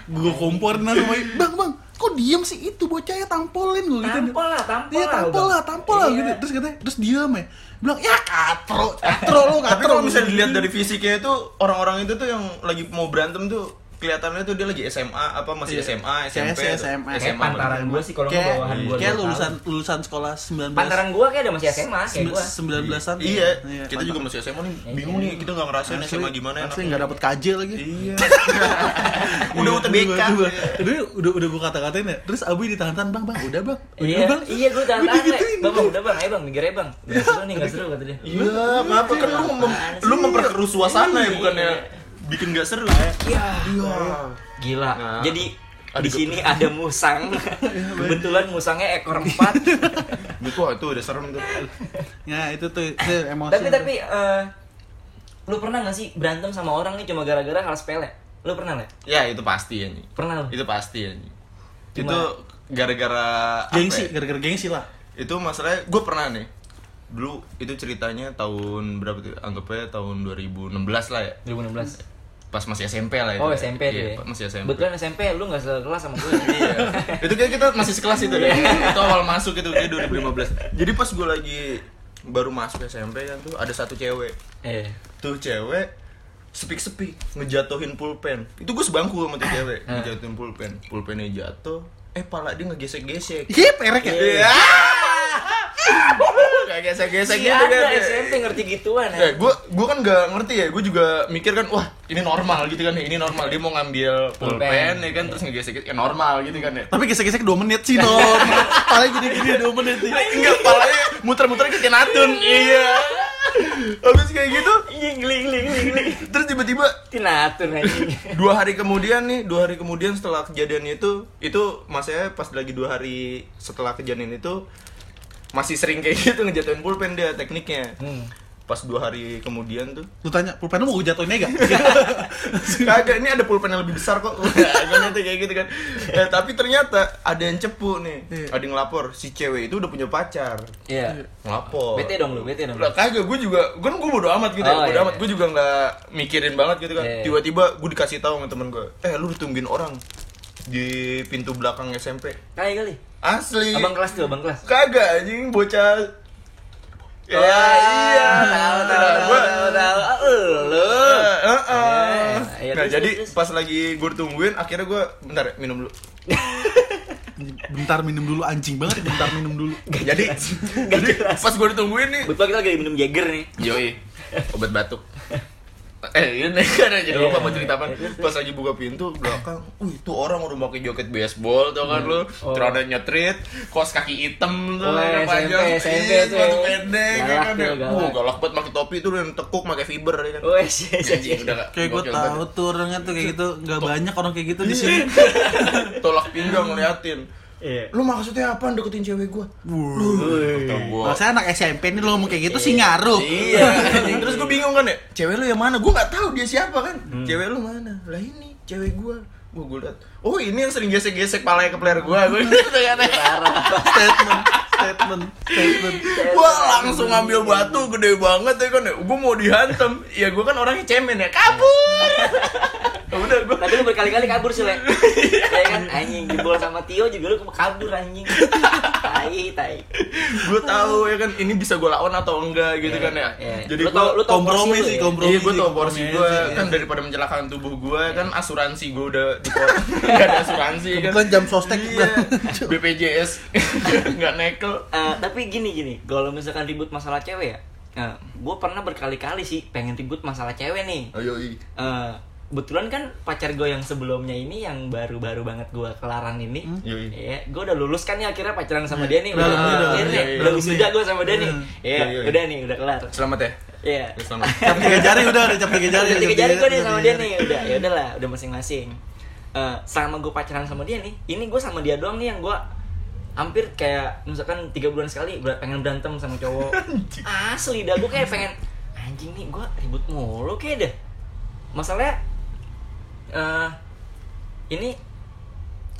S2: gue komporin lah sama bang bang kok diem sih itu bocahnya tampolin gue gitu
S1: Tampol lah, tampol
S2: Iya
S1: lah,
S2: tampol lah, tampol lah
S1: Iya.
S2: gitu. Terus katanya, terus diam ya. Bilang, ya katro, katro lu,
S3: Tapi
S2: katro.
S3: kalau bisa dilihat dari fisiknya itu orang-orang itu tuh yang lagi mau berantem tuh kelihatannya tuh dia lagi SMA apa masih
S2: Iya.
S3: SMA SMP tuh.
S2: SMA.
S1: Kayak pantaran gue sih kalau nggak
S2: kayak
S1: bawahan gue
S2: kayak lulusan lulusan sekolah 19
S1: Pantaran gue kayak ada masih SMA kayak gue
S2: 19-an.
S3: Iya, kita juga masih SMA nih
S1: Iya.
S3: bingung nih kita nggak ngerasain SMA gimana
S2: Asli enggak dapet KJ lagi.
S3: Iya. <laughs> Udah UTBK.
S2: Udah, udah, udah, udah gue kata-katain ya. Terus Abu ditahan-tahan, "Bang, Bang, udah, Bang." Udah,
S1: Iya,
S2: Bang.
S1: iya gue tahan <laughs>
S2: Udah
S1: tahan
S2: digituin.
S1: Bang, bang, udah bang, ayo bang, mikir aja bang Gak seru nih, gak seru kata dia
S3: Iya, kenapa kan lu lu memperkeruh suasana ya bukannya bikin nggak seru ya?
S1: Iya,
S3: Iya.
S1: gila
S3: Nah,
S1: Jadi
S3: ada
S1: di sini ada musang <laughs> Kebetulan musangnya ekor empat <laughs>
S3: Itu itu udah serem tuh.
S2: Ya, itu tuh itu emosi.
S1: Tapi, tapi eh, Lu pernah gak sih berantem sama orang nih cuma gara-gara hal sepele? Lu pernah gak?
S3: Ya itu pasti ya nih.
S1: Pernah lu?
S3: Itu pasti ya nih.
S1: Cuma-
S3: Itu gara-gara apa
S2: gengsi,
S3: ya?
S2: gara-gara gengsi lah.
S3: Itu masalahnya gue pernah nih. Dulu itu ceritanya tahun berapa tuh? Anggapnya tahun 2016 lah ya.
S1: 2016
S3: pas masih SMP lah itu.
S1: Oh SMP tuh
S3: Iya,
S1: ya.
S3: masih SMP.
S1: Betulan SMP lu nggak sekelas sama gue. <laughs>
S3: iya. itu kayak kita masih sekelas itu deh. itu awal masuk itu kayak 2015. Jadi pas gue lagi baru masuk SMP kan tuh ada satu cewek.
S1: eh.
S3: Tuh cewek sepik-sepik ngejatuhin pulpen. Itu gue sebangku sama tuh cewek,
S1: Ah.
S3: ngejatuhin pulpen. Pulpennya jatuh, eh pala dia ngegesek-gesek.
S2: Iya, perek ya.
S3: Iya. Kayak gesek-gesek
S1: Si
S3: gitu kan.
S1: ada SMP ngerti gituan
S3: Ya,
S1: ya.
S3: gue gue kan nggak ngerti ya, gue juga mikir kan, wah ini normal gitu kan, ya, ini normal dia mau ngambil pulpen ya kan, terus ngegesek ya normal gitu kan ya.
S2: Tapi gesek-gesek 2 menit sih, Don. Paling gini-gini 2 menit sih.
S3: Enggak, palanya muter-muter ke kenatun. Iya. Habis kayak gitu,
S1: Gling gling gling gling gling.
S3: terus tiba-tiba
S1: Tinatun
S3: dua hari kemudian nih, dua hari kemudian setelah kejadian itu, itu masanya pas lagi dua hari setelah kejadian itu masih sering kayak gitu ngejatuhin pulpen dia tekniknya.
S1: Hmm.
S3: Pas dua hari kemudian tuh
S2: Lu tanya, pulpen lu mau gue jatuhin gak? <laughs>
S3: Kagak, ini ada pulpen yang lebih besar kok. <laughs> Gue nanti kayak gitu kan. Eh, tapi ternyata ada yang cepu nih.
S2: Iya.
S3: Ada yang ngelapor, si cewek itu udah punya pacar.
S1: Iya.
S3: Ngelapor.
S1: Bete dong lu, bete dong.
S3: Lah kagak, gue juga, gue gue bodo amat gitu
S1: Oh,
S3: ya, bodo
S1: iya,
S3: amat.
S1: iya.
S3: Gue juga nggak mikirin banget gitu kan.
S1: Iya.
S3: Tiba-tiba gue dikasih tahu sama temen gue, eh lu ditungguin orang di pintu belakang SMP.
S1: Kali kali.
S3: Asli.
S1: Abang kelas tuh, abang kelas.
S3: Kagak anjing bocah. Ya,
S1: Wah,
S3: iya.
S1: Tahu tahu
S3: Nah,
S1: tahu tahu. Ah, Lu.
S3: Eh, eh, eh.
S1: Eh, iya,
S3: nah
S1: terus,
S3: jadi pas lagi gue tungguin akhirnya gue bentar ya, minum dulu <laughs>
S2: Bentar minum dulu, anjing banget bentar minum dulu. <laughs>
S3: jadi jadi pas gue ditungguin nih
S1: Betul kita lagi minum Jagger nih.
S3: yoi obat batuk <laughs> eh ini kan jadi lupa
S1: Iya.
S3: mau cerita apa pas lagi buka pintu belakang uh itu orang udah pakai joket baseball tau kan lu
S1: Oh.
S3: celana nyetrit kos kaki hitam tuh
S1: Oh,
S3: yang
S1: SMP,
S3: panjang
S1: SMP
S3: iya,
S1: tuh
S3: sepatu pendek
S1: Galak
S3: kan
S1: tuh,
S3: ya.
S1: galak.
S3: uh galak banget pakai topi tuh yang tekuk pakai fiber ya kan udah gak
S2: Kayak gue tahu tuh orangnya tuh kayak gitu, nggak banyak orang kayak gitu di sini. <laughs>
S3: tolak pinggang ngeliatin
S1: Iya.
S3: lu maksudnya apa deketin cewek gua gua
S2: Kalau saya anak SMP nih lo ngomong kayak gitu sih ngaruh.
S3: Iya, <laughs> terus gue bingung kan ya, cewek lu yang mana? Gue nggak tahu dia siapa kan. Cewek lu mana? Lah ini cewek gue. Gue gue liat, oh ini yang sering gesek-gesek palanya ke player gue. Gue gitu kan.
S2: Statement, statement, statement.
S3: Gue langsung ngambil batu gede banget ya kan. Gue mau dihantam. Ya gue kan orangnya cemen ya, kabur. Udah gue
S1: Tadi lu berkali-kali kabur sih, Le. Ya kan anjing jebol sama Tio juga lu kabur anjing. Tai, tai.
S3: gue tahu ya kan ini bisa gue lawan atau enggak gitu
S1: Iya,
S3: kan ya.
S1: iya.
S3: Jadi gue
S2: kompromi sih,
S1: ya?
S2: kompromi.
S3: Iya, gue tau
S2: sih,
S3: porsi
S2: kompromi
S3: gue
S2: sih,
S3: kan
S2: iya.
S3: daripada mencelakakan tubuh gue kan asuransi gue udah di <laughs> nggak ada asuransi kan.
S2: Bukan jam sostek,
S3: Iya. BPJS <laughs> <laughs> nggak nekel.
S1: Eh, tapi gini gini, kalau misalkan ribut masalah cewek ya, gue pernah berkali-kali sih pengen ribut masalah cewek nih.
S3: Ayo i.
S1: Kebetulan kan pacar gue yang sebelumnya ini yang baru-baru banget gue kelaran ini,
S3: Yoi.
S1: ya gue udah lulus kan nih akhirnya pacaran sama dia nih,
S2: Udah,
S1: udah,
S2: udah,
S1: udah,
S2: udah,
S3: iya,
S1: udah
S2: iya.
S1: wisuda gue sama dia nih,
S2: Hmm.
S1: ya
S3: Iya, iya.
S1: udah nih udah kelar,
S3: Selamat ya.
S1: Iya.
S3: Ya, Selamat. <laughs>
S2: Cap tiga jari udah, udah cap tiga jari.
S1: Udah tiga jari gue nih sama dia nih, udah ya udahlah, udah masing-masing. Eh, selama gue pacaran sama dia nih, ini gue sama dia doang nih yang gue hampir kayak misalkan tiga bulan sekali pengen berantem sama cowok. Asli dah gue kayak pengen anjing nih gue ribut mulu kayak deh. Masalahnya eh ini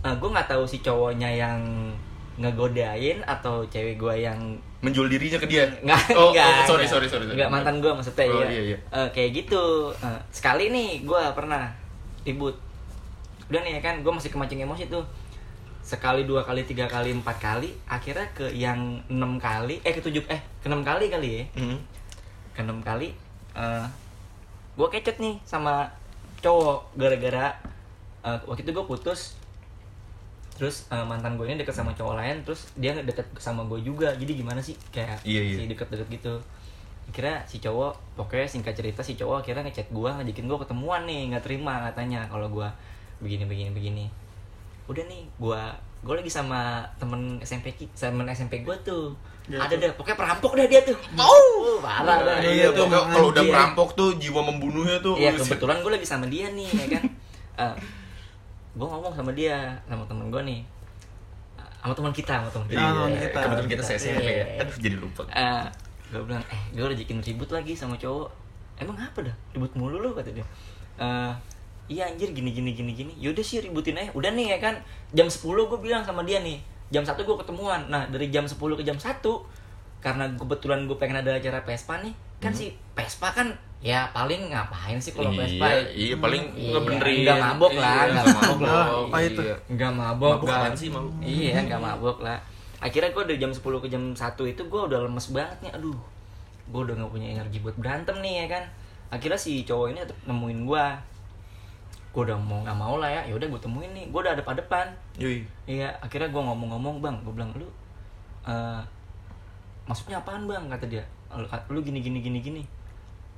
S1: gue nggak tahu si cowoknya yang ngegodain atau cewek gue yang
S3: Menjual dirinya ke dia.
S1: Nggak,
S3: Oh,
S1: nggak,
S3: oh, sorry, sorry, sorry, sorry.
S1: Nggak, mantan gue maksudnya
S3: Oh,
S1: ya.
S3: iya, iya.
S1: Eh, kayak gitu. Eh, sekali nih gue pernah ribut. Udah nih ya kan, gue masih kemancing emosi tuh. Sekali, dua kali, tiga kali, empat kali. Akhirnya ke yang enam kali, eh ke tujuh, eh ke enam kali kali ya.
S3: Hmm.
S1: Ke enam kali. eh gue kecet nih sama cowok gara-gara eh, waktu itu gue putus terus eh, mantan gue ini deket sama cowok lain terus dia deket sama gue juga. Jadi gimana sih? Kayak
S3: Iya, iya.
S1: si deket-deket gitu. Kira si cowok pokoknya singkat cerita si cowok akhirnya ngechat gue ngajakin gue ketemuan nih nggak terima katanya kalau gue begini begini begini udah nih gue gue lagi sama temen SMP temen SMP gue tuh
S2: Ya,
S1: ada
S2: tuh.
S1: dah pokoknya perampok dah dia tuh oh parah dah
S3: Iya, pokoknya
S2: emang
S3: kalau udah perampok tuh jiwa membunuhnya tuh.
S1: Iya kebetulan gue lagi sama dia nih ya kan. <laughs> gue ngomong sama dia sama temen gue nih, Eh, sama teman kita sama teman kita.
S2: Teman
S3: Iya,
S2: kita.
S3: kebetulan kita SMP ya.
S1: Iya.
S3: Aduh, jadi lupa.
S1: gue bilang eh gue rezekin ribut lagi sama cowok. Emang apa dah ribut mulu lu kata dia. Eh, iya anjir gini gini gini gini. Yaudah sih ributin aja. Udah nih ya kan jam 10 gue bilang sama dia nih. Jam 1 gue ketemuan. Nah dari jam 10 ke jam 1 karena kebetulan gue pengen ada acara Vespa nih kan si Vespa kan ya paling ngapain sih kalau
S3: Iya,
S1: Vespa
S3: iya paling
S1: Iya,
S3: ngebenerin.
S1: nggak mabok lah,
S3: Iya,
S1: nggak
S3: nggak
S1: mabok lah.
S2: Apa itu?
S3: Iya.
S1: nggak mabok
S3: apaan sih, mabuk?
S1: iya nggak mabok lah akhirnya gue dari jam 10 ke jam 1 itu gue udah lemes banget nih aduh gue udah nggak punya energi buat berantem nih ya kan akhirnya si cowok ini nemuin gue gue udah mau nggak mau lah ya ya udah gue temuin nih gue udah ada depan.
S3: Yoi.
S1: iya akhirnya gue ngomong-ngomong bang gue bilang lu eh maksudnya apaan bang? kata dia. Lu, gini gini gini gini.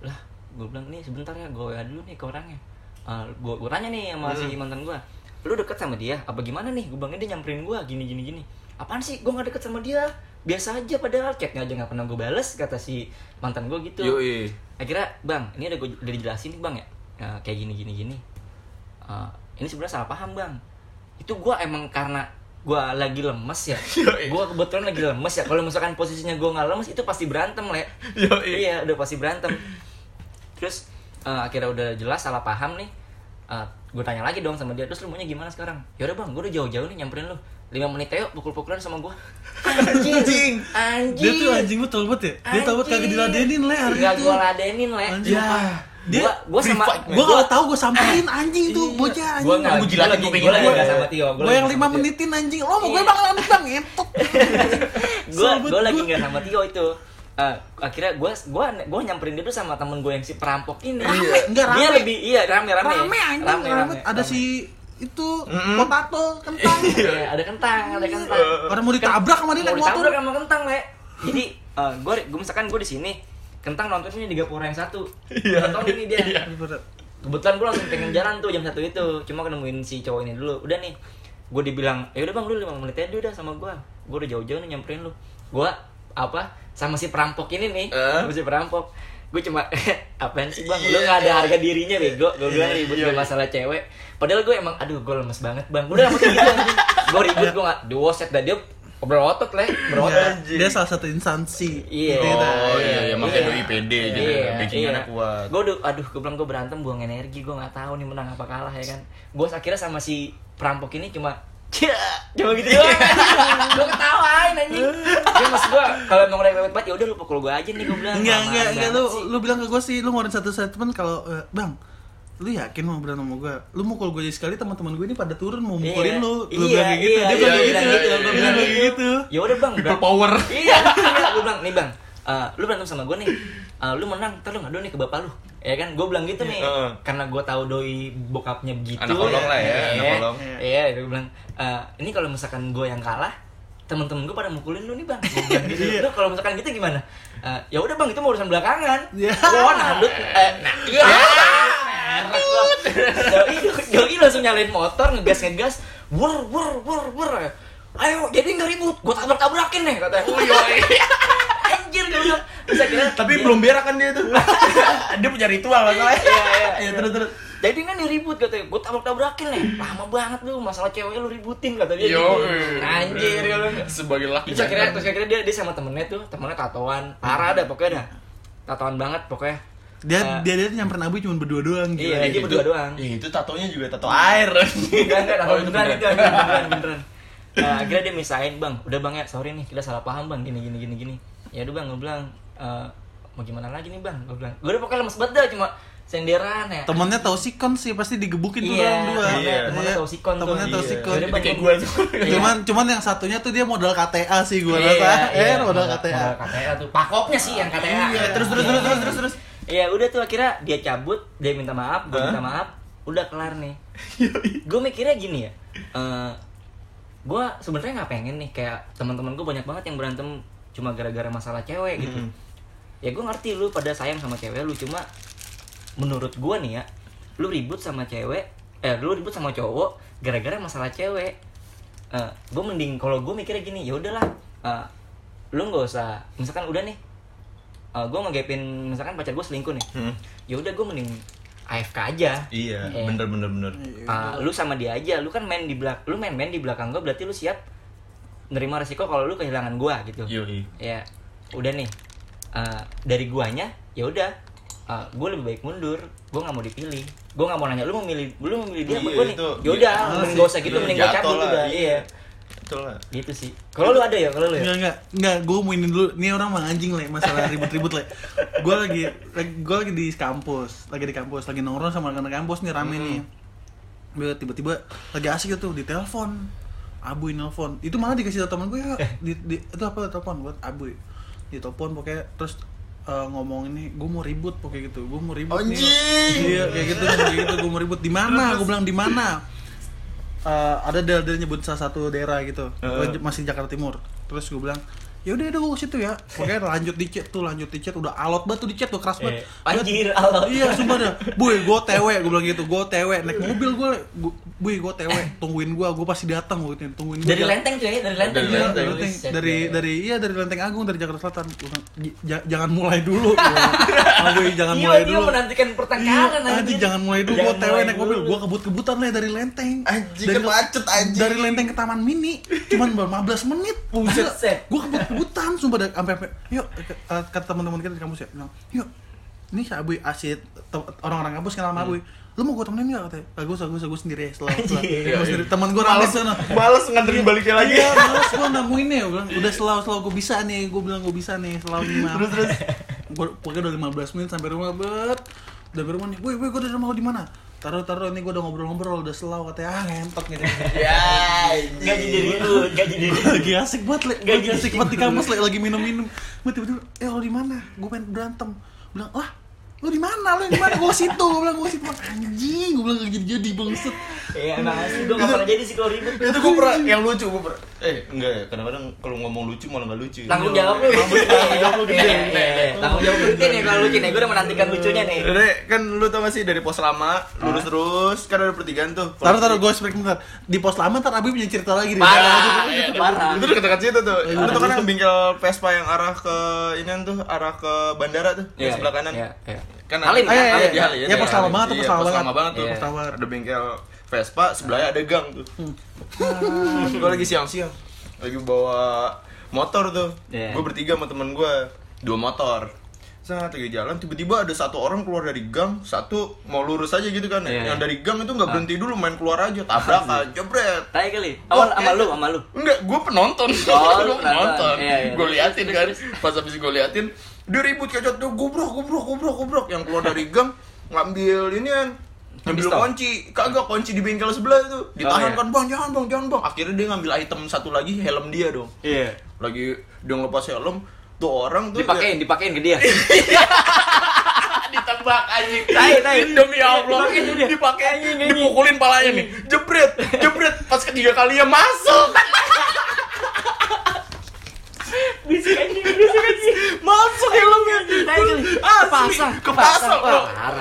S1: Lah gue bilang nih sebentar ya gue ya dulu nih ke orangnya. Eh gue gue tanya nih sama si mantan gue lu deket sama dia? Apa gimana nih? Gue bilangnya dia nyamperin gue gini gini gini. Apaan sih? Gue gak deket sama dia. Biasa aja padahal chatnya aja nggak pernah gue bales kata si mantan gue gitu.
S3: Yoi.
S1: akhirnya bang ini udah gue udah dijelasin nih bang ya Nah, kayak gini gini gini Eh, ini sebenarnya salah paham bang. Itu gue emang karena gue lagi lemes ya. <laughs> Gue kebetulan lagi lemes ya. Kalau misalkan posisinya gue nggak lemes itu pasti berantem le. Iya udah pasti berantem. Terus eh, akhirnya udah jelas salah paham nih. Gue tanya lagi dong sama dia terus lu maunya gimana sekarang? Yaudah bang gue udah jauh-jauh nih nyamperin lu. Lima menit ayo pukul-pukulan sama gue anjing. Anjing.
S2: Dia tuh anjing tau banget ya? Dia tau banget kagak diladenin le hari itu.
S1: gue ladenin le.
S2: Anjing.
S3: Ya.
S2: Dia
S1: gua gua sama
S3: fight,
S2: Gua kalau tahu gua samperin <laughs> anjing tuh bocah
S1: gua
S2: anjing.
S3: Gua
S1: gua
S3: jilatin
S1: lagi
S3: kuping
S1: gua lagi
S3: gua.
S1: nggak sama Tio
S2: Gua yang 5 menitin anjing. Lo mau gue
S1: Iya.
S2: bang lanjut bang ngentot.
S1: gue
S2: Sobat
S1: gue lagi
S2: gua.
S1: nggak sama Tio itu Eh, akhirnya gue gua gua nyamperin dia tuh sama temen gue yang si perampok ini
S2: Rame, enggak
S1: dia
S2: rame.
S1: lebih iya rame rame
S2: Rame anjing, rame. Ada si itu potato kentang. <laughs>
S1: Iya, ada kentang ada kentang
S2: Orang mau ditabrak sama dia
S1: mau
S2: naik motor.
S1: ditabrak sama kentang le jadi gue gue misalkan gue di sini kentang nontonnya di Gapura yang satu. Nonton ini dia.
S3: Iya.
S1: kebetulan gue langsung pengen jalan tuh jam satu itu. Cuma kenemuin si cowok ini dulu. Udah nih gue dibilang ya udah bang lu lima menit aja udah sama gue gue udah jauh-jauh nih nyamperin lu. Gue apa sama si perampok ini nih.
S3: Eh?
S1: sama si perampok. Gue cuma <laughs> apaan sih bang? Lu nggak ada harga dirinya bego. Gue bilang ribut
S3: Iya, iya.
S1: masalah cewek. Padahal gue emang aduh gue lemes banget bang. Udah lama kayak gitu gue ribut gue nggak dua set dah dia berotot lah berotot
S2: Iya, Dia salah satu instansi.
S1: Iya.
S2: Gitu.
S3: Oh iya, iya, makanya
S1: Iya.
S3: doi pede gitu.
S1: Iya,
S3: Backingannya
S1: iya.
S3: kuat.
S1: Gue udah, aduh, gue bilang gue berantem buang energi, gue nggak tahu nih menang apa kalah ya kan. Gue akhirnya sama si perampok ini cuma Cia, cuma gitu doang. gue ketawain anjing. Dia mas gue kalau emang udah mepet banget ya udah lu pukul gue aja nih gue bilang.
S2: Enggak, enggak, enggak lu lu bilang ke gue sih lu ngeluarin satu statement kalau eh, Bang, lu yakin mau berantem sama gue? Lu mukul gue sekali teman-teman gue ini pada turun mau mukulin
S1: Iya,
S2: lu. Lu
S1: iya,
S2: bilang gitu.
S1: iya,
S2: Dia
S1: iya,
S2: bilang
S1: iya,
S2: gitu.
S1: iya,
S2: Dia
S1: iya,
S2: bilang
S1: iya,
S2: kayak
S1: iya.
S2: gitu.
S1: Ya udah bang.
S3: People power. <laughs>
S1: Iya, iya. gue bilang nih bang. eh, lu berantem sama gue nih, Eh, lu menang, ntar lu ngadu nih ke bapak lu Ya kan, gue bilang gitu nih. Karena gue tahu doi bokapnya begitu
S3: Anak kolong lah ya,
S1: Iya,
S3: anak kolong.
S1: Iya, gue bilang eh, Ini kalau misalkan gue yang kalah temen-temen gue pada mukulin lu nih bang bilang gitu.
S2: Iya.
S1: Lu kalau misalkan gitu gimana? Eh, ya udah bang, itu mau urusan belakangan
S2: Iya.
S1: Wah, nandut eh, Nah, iya Merek gua. Doi, doi langsung nyalain motor, ngegas-ngegas Wur, wur, wur, wur. Ayo, jadi nggak ribut, gue tabrak-tabrakin nih katanya. Oh iya, <laughs> Anjir, gue bilang. Terus akhirnya
S3: Tapi
S1: dia-
S3: belum berak kan dia tuh. <laughs> dia punya ritual masalahnya.
S1: Iya, iya, <laughs>
S3: Iya, terus terus.
S1: Jadi kan ribut katanya, gue tabrak-tabrakin nih Lama banget lu, masalah cewek lu ributin kata dia
S3: Yo,
S1: gitu. Anjir, ya
S3: Sebagai laki.
S1: Terus akhirnya, terus akhirnya dia, dia sama temennya tuh, temennya tatoan. Parah dah pokoknya dah. Tatoan banget pokoknya
S2: Dia
S1: Eh,
S2: dia dia nyamperin Abu cuma berdua doang gitu.
S1: Iya, dia berdua doang
S3: Iya, itu tatonya juga tato air.
S1: Enggak, enggak,
S3: Oh,
S1: tatoan
S3: itu
S1: beneran
S3: beneran.
S1: itu, beneran, beneran Nah, akhirnya dia misahin, bang, udah bang ya, sorry nih, kita salah paham bang, gini, gini, gini, gini Ya udah bang, gue bilang, "Eh, mau gimana lagi nih bang, gue bilang Gue udah pokoknya lemes banget dah, cuma senderan ya
S2: Temennya tahu sikon sih pasti digebukin tuh
S1: Iya,
S2: orang dua.
S3: temennya-
S1: temennya tahu sikon tuh.
S2: Temennya tahu
S3: Iya.
S2: sikon.
S1: Jadi
S3: kayak gua tuh.
S1: Iya.
S2: Cuman cuman yang satunya tuh dia modal KTA sih gua
S1: Iya,
S2: rasa. Eh,
S1: iya,
S2: modal KTA.
S1: Modal KTA tuh. Pakopnya sih yang KTA.
S2: Iya,
S3: Terus terus terus terus terus terus.
S1: Iya, udah tuh akhirnya dia cabut, dia minta maaf, gue
S3: Hah?
S1: minta maaf, udah kelar nih. <laughs> gue mikirnya gini ya, eh gue sebenarnya nggak pengen nih kayak teman-teman gue banyak banget yang berantem cuma gara-gara masalah cewek gitu.
S3: Mm.
S1: Ya gue ngerti lu pada sayang sama cewek lu cuma menurut gue nih ya, lu ribut sama cewek, eh lu ribut sama cowok gara-gara masalah cewek. Eh gue mending kalau gue mikirnya gini, ya udahlah, eh, lu nggak usah, misalkan udah nih, uh, gue ngegapin misalkan pacar gue selingkuh nih
S3: Hmm.
S1: ya udah gue mending AFK aja
S3: Iya,
S1: Eh.
S3: bener bener bener.
S1: Uh, lu sama dia aja lu kan main di belak lu main main di belakang gue berarti lu siap nerima resiko kalau lu kehilangan gue gitu
S3: Yoi.
S1: ya udah nih uh, dari guanya ya udah uh, gue lebih baik mundur gue nggak mau dipilih gue nggak mau nanya lu mau milih lu mau milih dia apa
S3: Iya,
S1: gue nih
S3: itu-
S1: ya udah
S3: iya,
S1: mending gak usah gitu mending gue cabut udah
S3: iya.
S1: iya
S3: betul lah.
S1: Gitu sih. Kalau lu ada ya? Kalau lu ya?
S2: Enggak, enggak, enggak, gue mau ini dulu. Ini orang mah anjing lah, masalah ribut-ribut lah Gue lagi, gue lagi di kampus. Lagi di kampus, lagi nongkrong sama anak kampus nih, rame nih. Gue tiba-tiba lagi asik gitu, di telepon Abuy nelfon, itu malah dikasih tau temen gue ya. Di, di, Itu apa? Telepon buat Abuy Di telepon pokoknya, terus eh, ngomong ini gue mau ribut pokoknya gitu. Gue mau ribut nih.
S3: Anjing!
S2: iya kayak gitu kayak gitu. Gue mau ribut di mana? Gue bilang di mana Eh, ada dia, dia nyebut salah satu daerah gitu. J- masih Jakarta Timur. Terus gue bilang ya udah ke situ ya pokoknya lanjut di chat tuh lanjut di chat udah alot banget tuh di chat tuh keras banget
S1: Eh, anjir, alot.
S2: iya sumpah dah boy gue tewe gue bilang gitu gue tewe naik mobil gue boy gue tewe tungguin gue gue pasti datang gue gitu tungguin gue
S1: dari lenteng cuy dari lenteng
S3: Dari
S2: Iya,
S3: Lenteng.
S2: dari, Lenteng. Dari dari iya dari Lenteng Agung dari Jakarta Selatan. Gua bilang, "J- j- jangan mulai dulu. Gua bilang, "Sama gue jangan
S1: Iya,
S2: mulai
S1: dia
S2: dulu.
S1: menantikan
S2: Iya,
S1: pertengkaran
S2: anjing
S1: anjir.
S2: jangan mulai dulu. Gue tewe naik mobil.
S1: dulu.
S2: Gue kebut-kebutan lah dari Lenteng.
S3: Anjing,
S2: dari,
S3: macet, anjing.
S2: Dari Lenteng ke Taman Mini, cuman 15 menit. Gue kebut-kebutan sumpah dari sampai. Yuk eh, kata teman-teman kita di kampus ya, bilang, "Yuk, ini si Abuy asyik te- orang-orang kampus kenal sama Abuy. Lu mau gue temenin gak katanya? Gue, gue, gue sendiri <laughs> ya, selalu, sendiri. Temen gue rame
S3: males
S2: sana.
S3: males nganterin baliknya lagi
S2: Iya, males gue nemuin ya, gue bilang udah selalu selalu gue bisa nih, gue bilang gue bisa nih selalu lima. Terus terus, gue pokoknya udah 15 menit sampai rumah bet, udah sampai rumah nih, woi woi gue dari rumah lo di mana? Taruh taruh ini gue udah ngobrol-ngobrol udah selalu katanya ah ngentot <laughs> gitu.
S3: ya
S1: gaji diri lu gaji diri lu
S2: lagi asik le.
S1: Gaji
S2: lagi asik banget di kampus, le. lagi minum-minum. Gue tiba-tiba, eh lo di mana? Gue pengen berantem. Bilang, wah lu di mana? Lu di mana? Gue situ. Gue bilang gue situ. Anjing, gue bilang gak jadi-jadi bangset.
S1: iya emang asli gue gak pernah jadi sih kalau ribut
S3: itu gue pernah yang lucu gue pernah eh enggak ya kadang-kadang kalau ngomong lucu malah nggak lucu.
S1: Tanggung jawab lu.
S3: Tanggung jawab lu gede
S1: Iya, iya, iya. tanggung jawab lu gede nih kalau lucu nih gue udah menantikan lucunya nih.
S3: Dede, kan lu tau gak sih dari pos lama lurus terus kan ada pertigaan tuh.
S2: Taruh taruh gue speak bentar. Di pos lama ntar Abi punya cerita lagi deh.
S1: parah. Iya, parah.
S3: Itu dekat-dekat situ tuh. Lu tuh kan yang bingkel Vespa yang arah ke ini tuh arah ke bandara tuh
S1: Iya,
S3: yang sebelah kanan.
S1: iya, iya.
S3: kan
S1: Halim,
S3: ada- iya,
S1: Halim.
S3: di
S2: Ya,
S3: di
S2: pos lama banget tuh,
S3: Iya,
S2: pos lama
S3: pos
S2: banget.
S3: lama banget tuh
S1: Iya.
S2: Pos lama.
S3: ada bengkel Vespa sebelahnya ada gang tuh gue lagi siang-siang lagi bawa motor tuh
S1: Iya.
S3: gue bertiga sama temen gue dua motor saat lagi jalan tiba-tiba ada satu orang keluar dari gang satu mau lurus aja gitu kan
S1: Iya.
S3: yang dari gang itu nggak berhenti dulu main keluar aja tabrakan jebret
S1: Tai kali awal sama lu sama lu
S3: Enggak, gue penonton.
S1: Oh, <laughs>
S3: gue
S1: penonton. Iya, iya.
S3: Gue liatin kan. Pas habis gue liatin, dia ribut kacot tuh gobrok, gobrok, gobrok, gobrok. Yang keluar dari gang ngambil ini kan ngambil kunci. Kagak kunci di bengkel sebelah itu. Ditahan
S1: iya.
S3: kan bang jangan bang jangan bang. Akhirnya dia ngambil item satu lagi helm dia dong.
S1: Iya.
S3: Lagi dia ngelepas helm tuh orang tuh
S1: dipakein dipakein ke dia. <laughs>
S3: Ya, ditembak anjing.
S1: Tai, tai.
S3: demi Allah.
S1: Dipakein dia.
S3: dipakai
S1: Anjing, anjing.
S3: dipukulin palanya nih. Jebret jebret. Pas ketiga masuk. <laughs>
S1: Bisik anjing bisik anjing
S3: masuk helmnya
S1: kepasang
S3: kepasang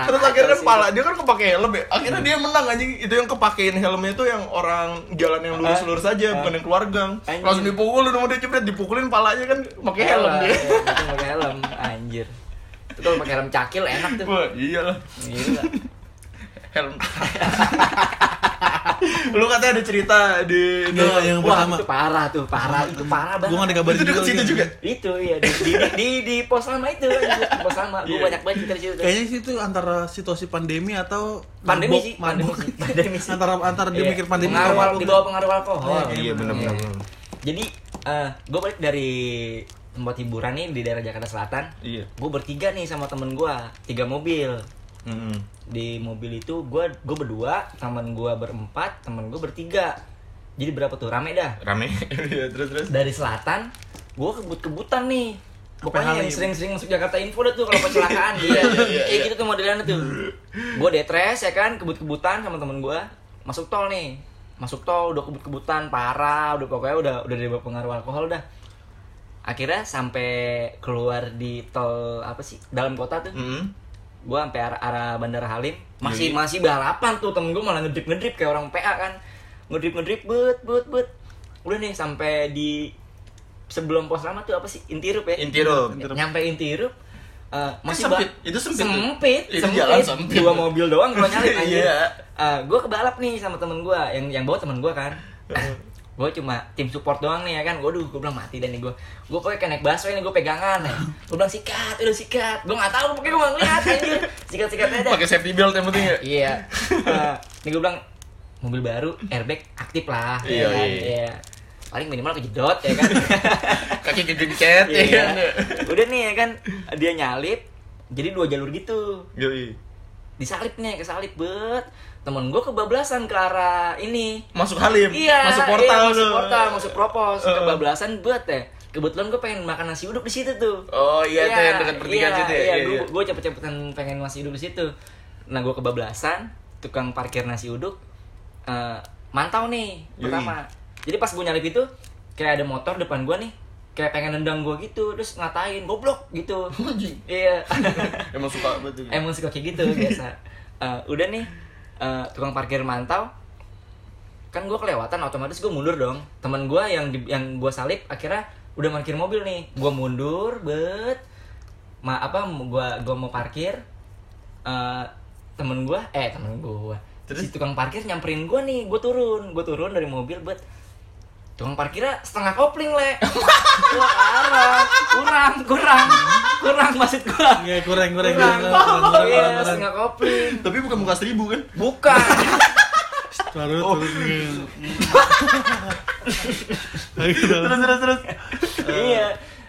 S3: terus akhirnya
S1: sih.
S3: pala dia kan kepake helm ya. Akhirnya dia menang anjing. Itu yang kepakein helmnya itu yang orang jalan yang lurus lurus aja bukan yang keluar gang. Langsung dipukulin sama dia jebret dipukulin palanya kan pakai helm dia.
S1: pakai helm anjir. Itu kalau pakai helm cakil enak tuh.
S3: Iyalah. Helm <laughs> lu katanya ada cerita di
S2: Iya, yang
S1: Wah,
S2: pertama.
S1: itu parah tuh, parah, itu parah banget.
S2: gak dikabarin
S3: itu dekat situ juga
S1: Itu iya di di, di, di pos lama itu, di pos lama. Gue
S3: Iya.
S1: banyak banget cerita di situ.
S2: Kayaknya sih itu antara situasi pandemi atau
S1: Pandemi
S2: mabok-
S1: sih, pandemi
S2: mabok. <laughs>
S1: pandemi sih.
S2: antara antara dia
S1: Iya.
S2: mikir pandemi
S1: pengaruh, di bawah pengaruh alkohol.
S3: iya benar-benar
S1: Jadi gue balik dari tempat hiburan nih di daerah Jakarta Selatan.
S3: iya
S1: Gue bertiga nih sama temen gue, tiga mobil.
S3: Mm-mm.
S1: Di mobil itu gue gue berdua, temen gue berempat, temen gue bertiga. Jadi berapa tuh? Rame dah.
S3: rame. <laughs> Iya, terus terus.
S1: Dari selatan gue kebut-kebutan nih. Pokoknya yang sering-sering masuk Jakarta Info dah tuh kalau kecelakaan. Dia <laughs>
S3: Iya, iya,
S1: kayak
S3: iya.
S1: gitu tuh modelannya tuh. Gue detres ya kan? Kebut-kebutan sama temen gue masuk tol nih. Masuk tol udah kebut-kebutan parah. Udah pokoknya udah udah dari pengaruh alkohol dah. Akhirnya sampai keluar di tol apa sih? Dalam kota tuh.
S3: Mm.
S1: Gue sampai arah, arah bandara Halim masih
S3: Iya.
S1: masih balapan tuh temen gue malah ngedrip ngedrip kayak orang PA kan ngedrip ngedrip bet bet bet udah nih sampai di sebelum pos lama tuh apa sih intirup ya
S3: Intirup.
S1: nyampe intirup eh, masih
S3: sempit. Itu sempit
S1: sempit
S3: Itu
S1: sempit.
S3: jalan sempit.
S1: dua mobil doang kalau nyalip <laughs> anjir
S3: Iya.
S1: gue kebalap nih sama temen gue yang yang bawa temen gue kan gue cuma tim support doang nih ya kan. Gue gue bilang mati dan nih gue gue pokoknya kayak naik busway nih gue pegangan nih. Gue bilang sikat udah sikat. Gue nggak tahu pokoknya gue nggak ngeliat anjir sikat sikat aja.
S3: Pakai safety belt yang penting ya? <laughs>
S1: Iya. Eh, ini gue bilang mobil baru airbag aktif lah.
S3: Iya,
S1: ya kan?
S3: iya.
S1: iya. Paling minimal kejedot ya kan. <laughs>
S3: Kaki kegencet ya
S1: Iya.
S3: kan.
S1: udah nih ya kan dia nyalip jadi dua jalur gitu.
S3: Yoi.
S1: Disalip nih kesalip bet temen gue kebablasan ke arah ini
S3: Masuk Halim,
S1: iya
S3: masuk portal
S1: iya, masuk
S3: tuh.
S1: portal masuk propos
S3: Heeh.
S1: kebablasan bet ya kebetulan gue pengen makan nasi uduk di situ tuh
S3: Oh iya, tuh yang dekat pertigaan
S1: iya,
S3: situ ya.
S1: Iya,
S3: Iya,
S1: gue
S3: iya.
S1: gue cepet-cepetan pengen nasi uduk di situ. Nah, gue kebablasan, tukang parkir nasi uduk eh, mantau nih
S3: Yoi.
S1: pertama. Jadi pas gue nyalip itu kayak ada motor depan gue nih, kayak pengen nendang gue gitu, terus ngatain goblok gitu. Iya. <laughs>
S3: Emang suka banget tuh.
S1: Emang suka kayak gitu biasa. Eh, udah nih eh, tukang parkir mantau kan gue kelewatan otomatis gue mundur dong teman gue yang di- yang gue salip akhirnya udah parkir mobil nih gue mundur bet ma apa gue gua mau parkir eh temen gue eh temen gue
S3: Terus?
S1: si tukang parkir nyamperin gue nih gue turun gue turun dari mobil bet tukang parkirnya setengah kopling le. Arah kurang kurang. Kurang maksud gue
S2: Iya, kurang kurang
S1: kurang.
S2: kurang kurang kurang
S1: iya
S2: kurang, kurang.
S1: setengah kopling.
S3: Tapi bukan muka seribu kan?
S1: bukan.
S2: Baru
S3: Oh. terus terus. Terus.
S1: iya.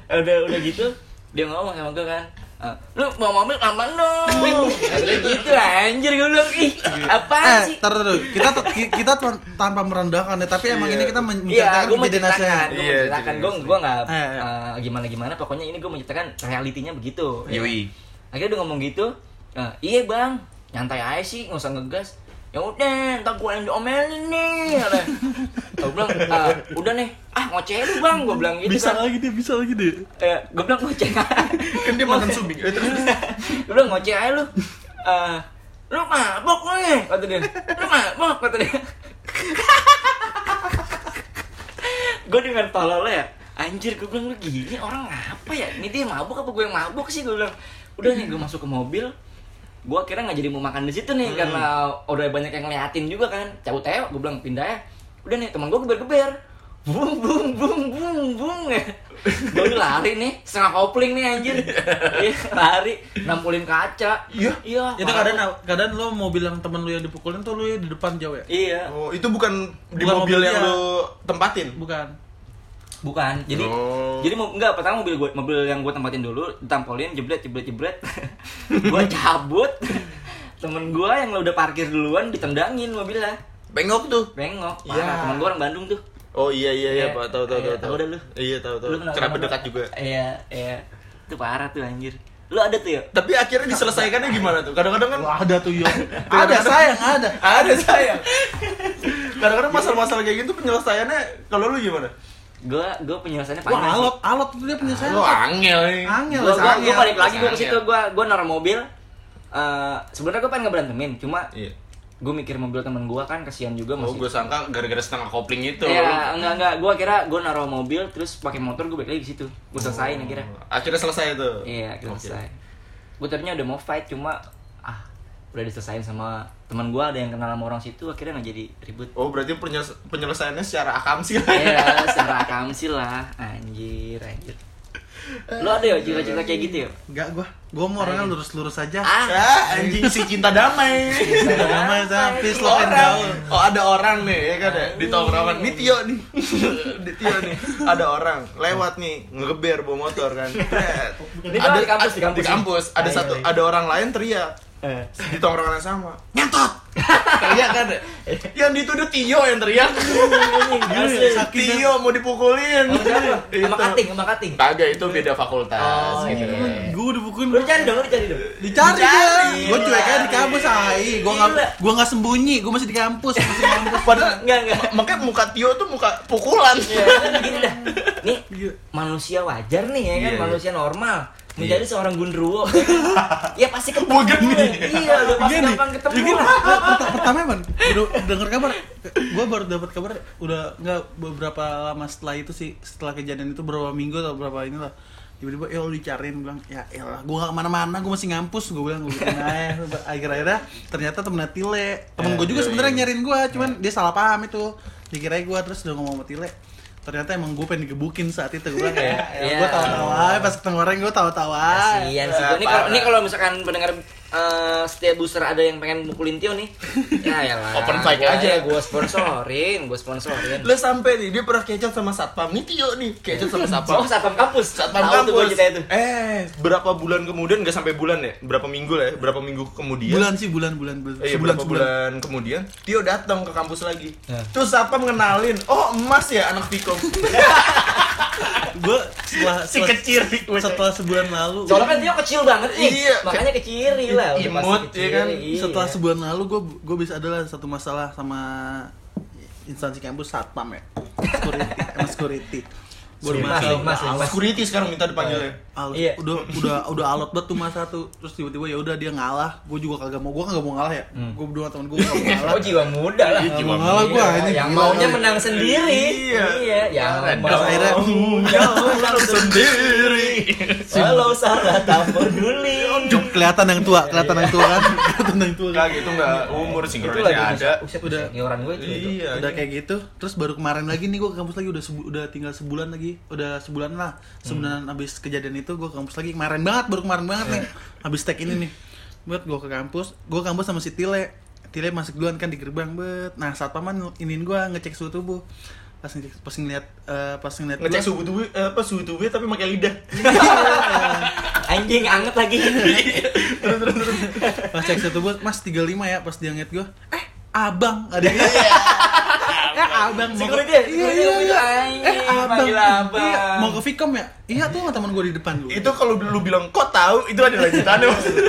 S1: Udah udah gitu dia ngomong sama gue kan "Ah, lu mau mobil aman dong Katanya gitu anjir gue bilang ih apa
S2: Eh,
S1: sih
S2: tar dulu. Kita ki- kita tuh tanpa merendahkan ya, tapi emang
S3: Iya.
S2: ini kita men-
S1: Iya,
S2: menceritakan
S1: gue
S2: kejadian
S1: menceritakan, gue
S3: Iya,
S1: menceritakan, gue
S3: jadi-
S1: gue nggak
S2: Eh, iya.
S1: eh, gimana gimana, pokoknya ini gue menceritakan realitinya begitu. ya.
S3: Yoi.
S1: Akhirnya udah ngomong gitu, "Eh, iya bang, nyantai aja sih, nggak usah ngegas. Ya udah, ntar gue yang diomelin nih. Gue bilang, "Ah, udah nih, ah ngoceh lu bang, gue bilang gitu
S2: Bisa
S1: kan.
S2: lagi deh, bisa lagi deh.
S1: Eh, gue bilang ngoceh
S3: Kan dia. Eh, terus <laughs> terus.
S1: Gue bilang ngoceh aja lu. Eh, lu mabok nih, kata dia. Lu mabok, kata dia. <laughs> gue dengan tolol ya anjir gue bilang lu gini orang apa ya ini dia mabuk apa gue yang mabuk sih gue bilang udah nih gue masuk ke mobil gue akhirnya nggak jadi mau makan di situ nih karena udah banyak yang ngeliatin juga kan. Cabut ayo gue bilang pindah ya. Udah nih teman gue geber-geber. Bung bung bung bung bung ya. Gue udah lari nih setengah kopling nih anjir. <laughs> Iya lari nampulin kaca.
S3: Iya?
S1: iya
S2: Itu keadaan keadaan lo mau bilang temen lu yang dipukulin tuh lu di depan jauh ya?
S1: iya.
S3: Oh, itu bukan di
S2: Bukan
S3: mobil
S2: mobil
S3: yang lu tempatin.
S2: Bukan.
S1: Bukan. Jadi
S3: Oh.
S1: jadi mau enggak pertama mobil gue mobil yang gue tempatin dulu ditampolin jebret jebret jebret. <laughs> gue cabut. Temen gue yang udah parkir duluan ditendangin mobilnya.
S3: Bengok tuh.
S1: Bengok.
S3: Iya.
S1: Parah. Temen gue orang Bandung tuh.
S3: Oh iya iya iya,
S1: Iya.
S3: Pak. Tahu tahu
S1: Iya,
S3: tahu.
S1: tahu dah lu.
S3: Iya, tahu tahu. Kenapa dekat juga?
S1: Iya, iya. Itu parah tuh anjir. Lu ada tuh ya?
S3: Tapi akhirnya diselesaikannya gimana tuh? Kadang-kadang kan
S2: ada tuh yo. ada sayang, ada.
S3: ada sayang. Kadang-kadang masalah-masalah kayak gitu penyelesaiannya kalau lu gimana?
S1: Gue gue penyelesaiannya
S2: Wah,
S1: panjang.
S2: alot, alot itu dia punya sayang.
S3: Lu angel.
S2: Angel,
S1: Gue gue balik lagi gue ke situ gue gue naruh mobil. Eh sebenarnya gue pengen ngeberantemin, cuma
S3: Iya.
S1: gue mikir mobil temen gue kan kasihan juga
S3: Oh,
S1: masih
S3: gue sangka gara-gara setengah kopling itu.
S1: Iya, enggak enggak. Gua kira gua naruh mobil terus pakai motor gua balik lagi di situ. Gua selesain akhirnya.
S3: Akhirnya selesai tuh.
S1: Iya, akhirnya
S3: Oke.
S1: selesai. Gua tadinya udah mau fight cuma udah diselesain sama teman gua ada yang kenal sama orang situ akhirnya nggak jadi ribut.
S3: Oh, berarti penyelesaiannya secara akamsi lah.
S1: Iya, secara akamsi lah. Anjir, anjir. Lo ada ya cerita-cerita kayak gitu ya?
S2: Enggak gua. Gua mau orangnya lurus-lurus aja.
S1: Ah,
S3: Ah, anjing si cinta damai.
S2: Namanya sama peace love and.
S3: Oh, ada orang nih, ya kan ya, di tongkrongan. Nih Tio nih. <laughs> di Tio nih. Ada orang lewat nih, ngegeber bawa motor kan. <laughs>
S1: Tuh di kampus, di kampus.
S3: di kampus. Ada
S1: iya,
S3: satu
S1: iya.
S3: ada orang lain teriak
S1: Eh.
S3: di tongkrongan yang sama. Nyentot. teriak kan ya? Yang dituduh Tio yang teriak.
S1: Asli.
S3: Tio mau dipukulin.
S1: Sama siapa? Sama
S3: Itu.
S1: kating, sama kating.
S3: Kagak itu beda fakultas
S1: Oh,
S3: gitu.
S1: iya.
S2: Gua dipukulin.
S1: Lu cari dong, lu cari dong.
S2: Dicari. Gua cuek aja di kampus ai. Gua enggak
S1: Gila.
S2: gua enggak sembunyi, gua masih di kampus, masih di kampus.
S3: Padahal
S1: Enggak, enggak.
S3: makanya muka Tio tuh muka pukulan.
S1: Gini dah. Nih,
S2: Iya.
S1: manusia wajar nih ya kan,
S3: Iya,
S1: manusia normal. Menjadi seorang gundruwo. ya kan? <laughs> ya pasti ketemu.
S3: Gini.
S1: Iya, udah pasti
S2: Iya
S1: gampang ketemu.
S2: Ini
S1: lah. <laughs>
S2: perta- pertama man, udah denger kabar, gue baru dapat kabar udah nggak beberapa lama setelah itu sih, setelah kejadian itu beberapa minggu atau berapa inilah tiba-tiba ya lu dicariin bilang ya elah gue gak ke mana-mana gue masih ngampus gue bilang gue bilang akhir-akhirnya ternyata temen Tile temen gue juga
S3: iya,
S2: sebenarnya
S3: iya.
S2: nyariin gue cuman dia salah paham itu dikira gue terus udah ngomong sama Tile ternyata emang gue pengen digebukin saat itu. Gue bilang ya, gue tahu-tahu aja pas ketemu orang gue tahu-tahu aja.
S1: Kasian sih gua. Ini kalau ini kalau misalkan pendengar eh, setiap booster ada yang pengen mukulin Tio nih. <laughs> Ya ya lah.
S3: Open fight aja.
S1: Gue sponsorin, gue sponsorin.
S3: Lo sampai nih dia pernah kecot sama satpam nih Tio nih kecot sama <laughs> satpam
S1: Oh, satpam kampus.
S3: satpam
S1: tuh gua
S3: kampus
S1: cerita itu.
S3: eh berapa bulan kemudian nggak sampai bulan ya berapa minggu lah ya berapa minggu kemudian
S2: Bulan sih bulan bulan bulan.
S3: Eh,
S2: sebulan
S3: berapa bulan kemudian Tio datang ke kampus lagi.
S1: Ya.
S3: Terus satpam ngenalin, "Oh, Emas ya anak Pikom." <laughs>
S2: Gue setelah
S3: si
S2: setelah,
S3: kecil
S2: setelah sebulan lalu
S1: Soalnya kan Tio kecil banget nih.
S3: Iya.
S1: Makanya keciri lah.
S3: Imut, ya kan?
S1: iya.
S2: setelah sebulan lalu gue gue bisa adalah satu masalah sama instansi kampus satpam ya security security gue udah
S1: Mas,
S2: masuk
S1: mas, mas.
S3: Security sekarang minta dipanggilnya.
S2: Alot,
S1: Iya.
S2: udah udah udah alot banget tuh masa tuh terus tiba-tiba ya udah dia ngalah gue juga kagak mau gue kagak mau ngalah ya gue berdua temen gue kagak mau <laughs> ngalah
S1: Oh jiwa muda lah.
S3: Iya, jiwa
S2: ngalah gue ini
S1: yang maunya menang sendiri.
S3: Iya.
S1: Iya, yang
S3: Terus
S1: mau
S2: akhirnya,
S1: yang menang
S3: sendiri.
S1: Walau salah tak peduli.
S2: Kelihatan yang tua kelihatan yang tua kan? <laughs> Kelihatan yang tua. Kan
S3: Kagak itu enggak umur
S1: Itu
S3: sinkronnya
S1: lagi
S3: ada.
S1: Udah
S2: Udah.
S1: senior gue itu.
S3: Iya.
S2: udah kayak gitu terus baru kemarin lagi nih gue ke kampus lagi udah sebu- udah tinggal sebulan lagi udah sebulan lah. Sebulan habis kejadian itu gue ke kampus lagi kemarin banget baru kemarin banget nih. Habis tag ini nih. Buat gue ke kampus gue kampus sama si Tile. Tile masuk duluan kan di gerbang bet. Nah saat paman iniin gue ngecek suhu tubuh pas ngecek pas ngeliat eh, pas ngeliat
S3: Ngecek suhu tubuh eh, apa suhu tubuh tapi pakai lidah. <laughs>
S1: Anjing anget lagi. <laughs>
S2: pas cek suhu tubuh mas 35 ya pas dia ngeliat gue eh abang. <laughs> Ada eh abang. Mau ke-
S1: ya?
S2: iya iya iya.
S1: "Anjing,
S2: eh abang.
S1: Panggil abang."
S2: Iya, mau ke Vicom ya? Iya tuh sama teman gue di depan lu
S3: Itu kalau lu bilang kok tahu? Itu ada lanjutannya maksudnya.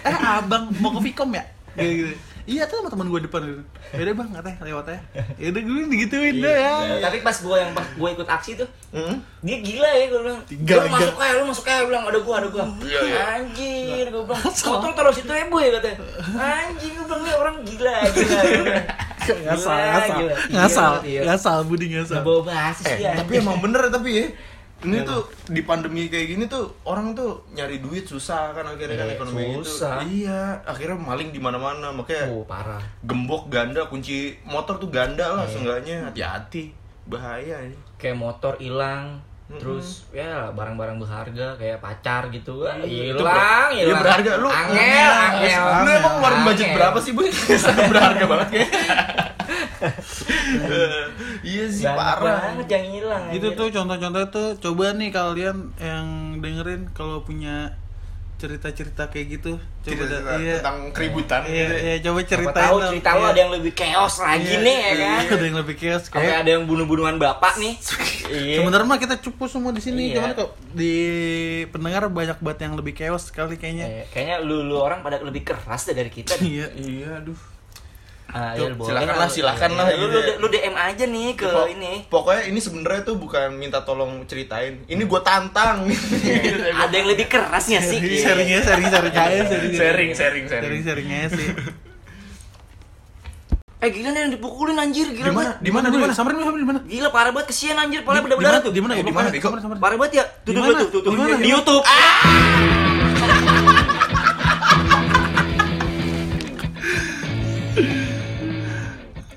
S2: eh abang. Mau ke Vicom ya? Gitu, gitu. Iya tuh sama teman gue depan gitu yaudah bang katanya lewat ya yaudah gue digituin deh ya
S1: Tapi pas gue yang pas gue ikut aksi tuh,
S3: Hmm?
S1: dia gila ya gue bilang.
S2: Tiga,
S1: lu masuk kayak lu masuk kayak bilang ada gua ada gua.
S3: Iya, iya.
S1: Anjir gue bilang. Motor taruh situ ya boy katanya. Anjing gue bilang "Ini orang gila gila. <laughs>
S2: Ngasal ngasal ngasal
S1: Iya.
S2: ngasal budi ngasal
S1: Ngebawa basis
S3: Eh,
S1: dia.
S3: tapi emang bener tapi ya. Ini tuh di pandemi kayak gini tuh orang tuh nyari duit susah kan akhirnya kan
S1: Eh,
S3: ekonomi
S1: susah.
S3: itu. Iya, akhirnya maling di mana-mana makanya
S1: Oh parah.
S3: gembok ganda kunci motor tuh ganda lah seenggaknya hati-hati bahaya ini
S1: Kayak motor hilang. Terus ya barang-barang berharga kayak pacar gitu Wah,
S3: Itu
S1: hilang, hilang.
S3: ya berharga lu
S1: angel, angel.
S3: lu emang ngeluarin budget berapa sih bu Sangat <laughs> berharga banget kayak <laughs> iya sih
S1: Banyak
S3: parah
S1: banget yang hilang.
S2: itu
S1: anjir.
S2: tuh contoh-contoh tuh coba nih kalian yang dengerin kalau punya cerita-cerita kayak gitu coba
S3: Cerita
S2: dah- iya
S3: tentang keributan
S2: iya,
S3: gitu.
S2: iya coba ceritain
S1: tahu
S2: dong.
S1: cerita
S2: Iya.
S1: ada yang lebih chaos lagi
S2: Iya,
S1: nih ya kan.
S2: ada yang lebih chaos
S1: Sampai
S2: kayak
S1: ada yang bunuh-bunuhan bapak nih. <laughs> iya.
S2: sebenarnya mah kita cupu semua di sini
S1: Iya.
S2: cuman kok di pendengar banyak banget yang lebih chaos sekali kayaknya
S1: Eh, kayaknya lu lu orang pada lebih keras deh dari kita.
S2: iya
S3: iya aduh
S1: Ah, iya, boleh
S3: silakan
S1: lah,
S3: silakan lah,
S1: Lu,
S3: gitu
S1: lu, lu DM aja nih ke
S3: Pok-
S1: ini.
S3: pokoknya ini sebenarnya tuh bukan minta tolong ceritain ini gue tantang <laughs>
S1: Ada yang lebih kerasnya sih.
S2: sharing ya sharing sharing aja sharing
S3: sharing sharing
S2: sharing
S3: sharing
S2: sharing aja sih
S1: Eh gila nih yang dipukulin anjir, gila.
S3: di mana di mana
S2: di mana samperin samperin di mana
S1: Gila parah banget kesian anjir,
S2: Di-
S1: berdarah
S2: di
S1: tuh.
S2: Di mana?
S3: Di mana.
S1: Parah banget ya. Tuh
S2: Di
S1: tuh
S2: mana?
S1: tuh tuh tuh.
S2: Di mana?
S1: Di YouTube.
S3: ah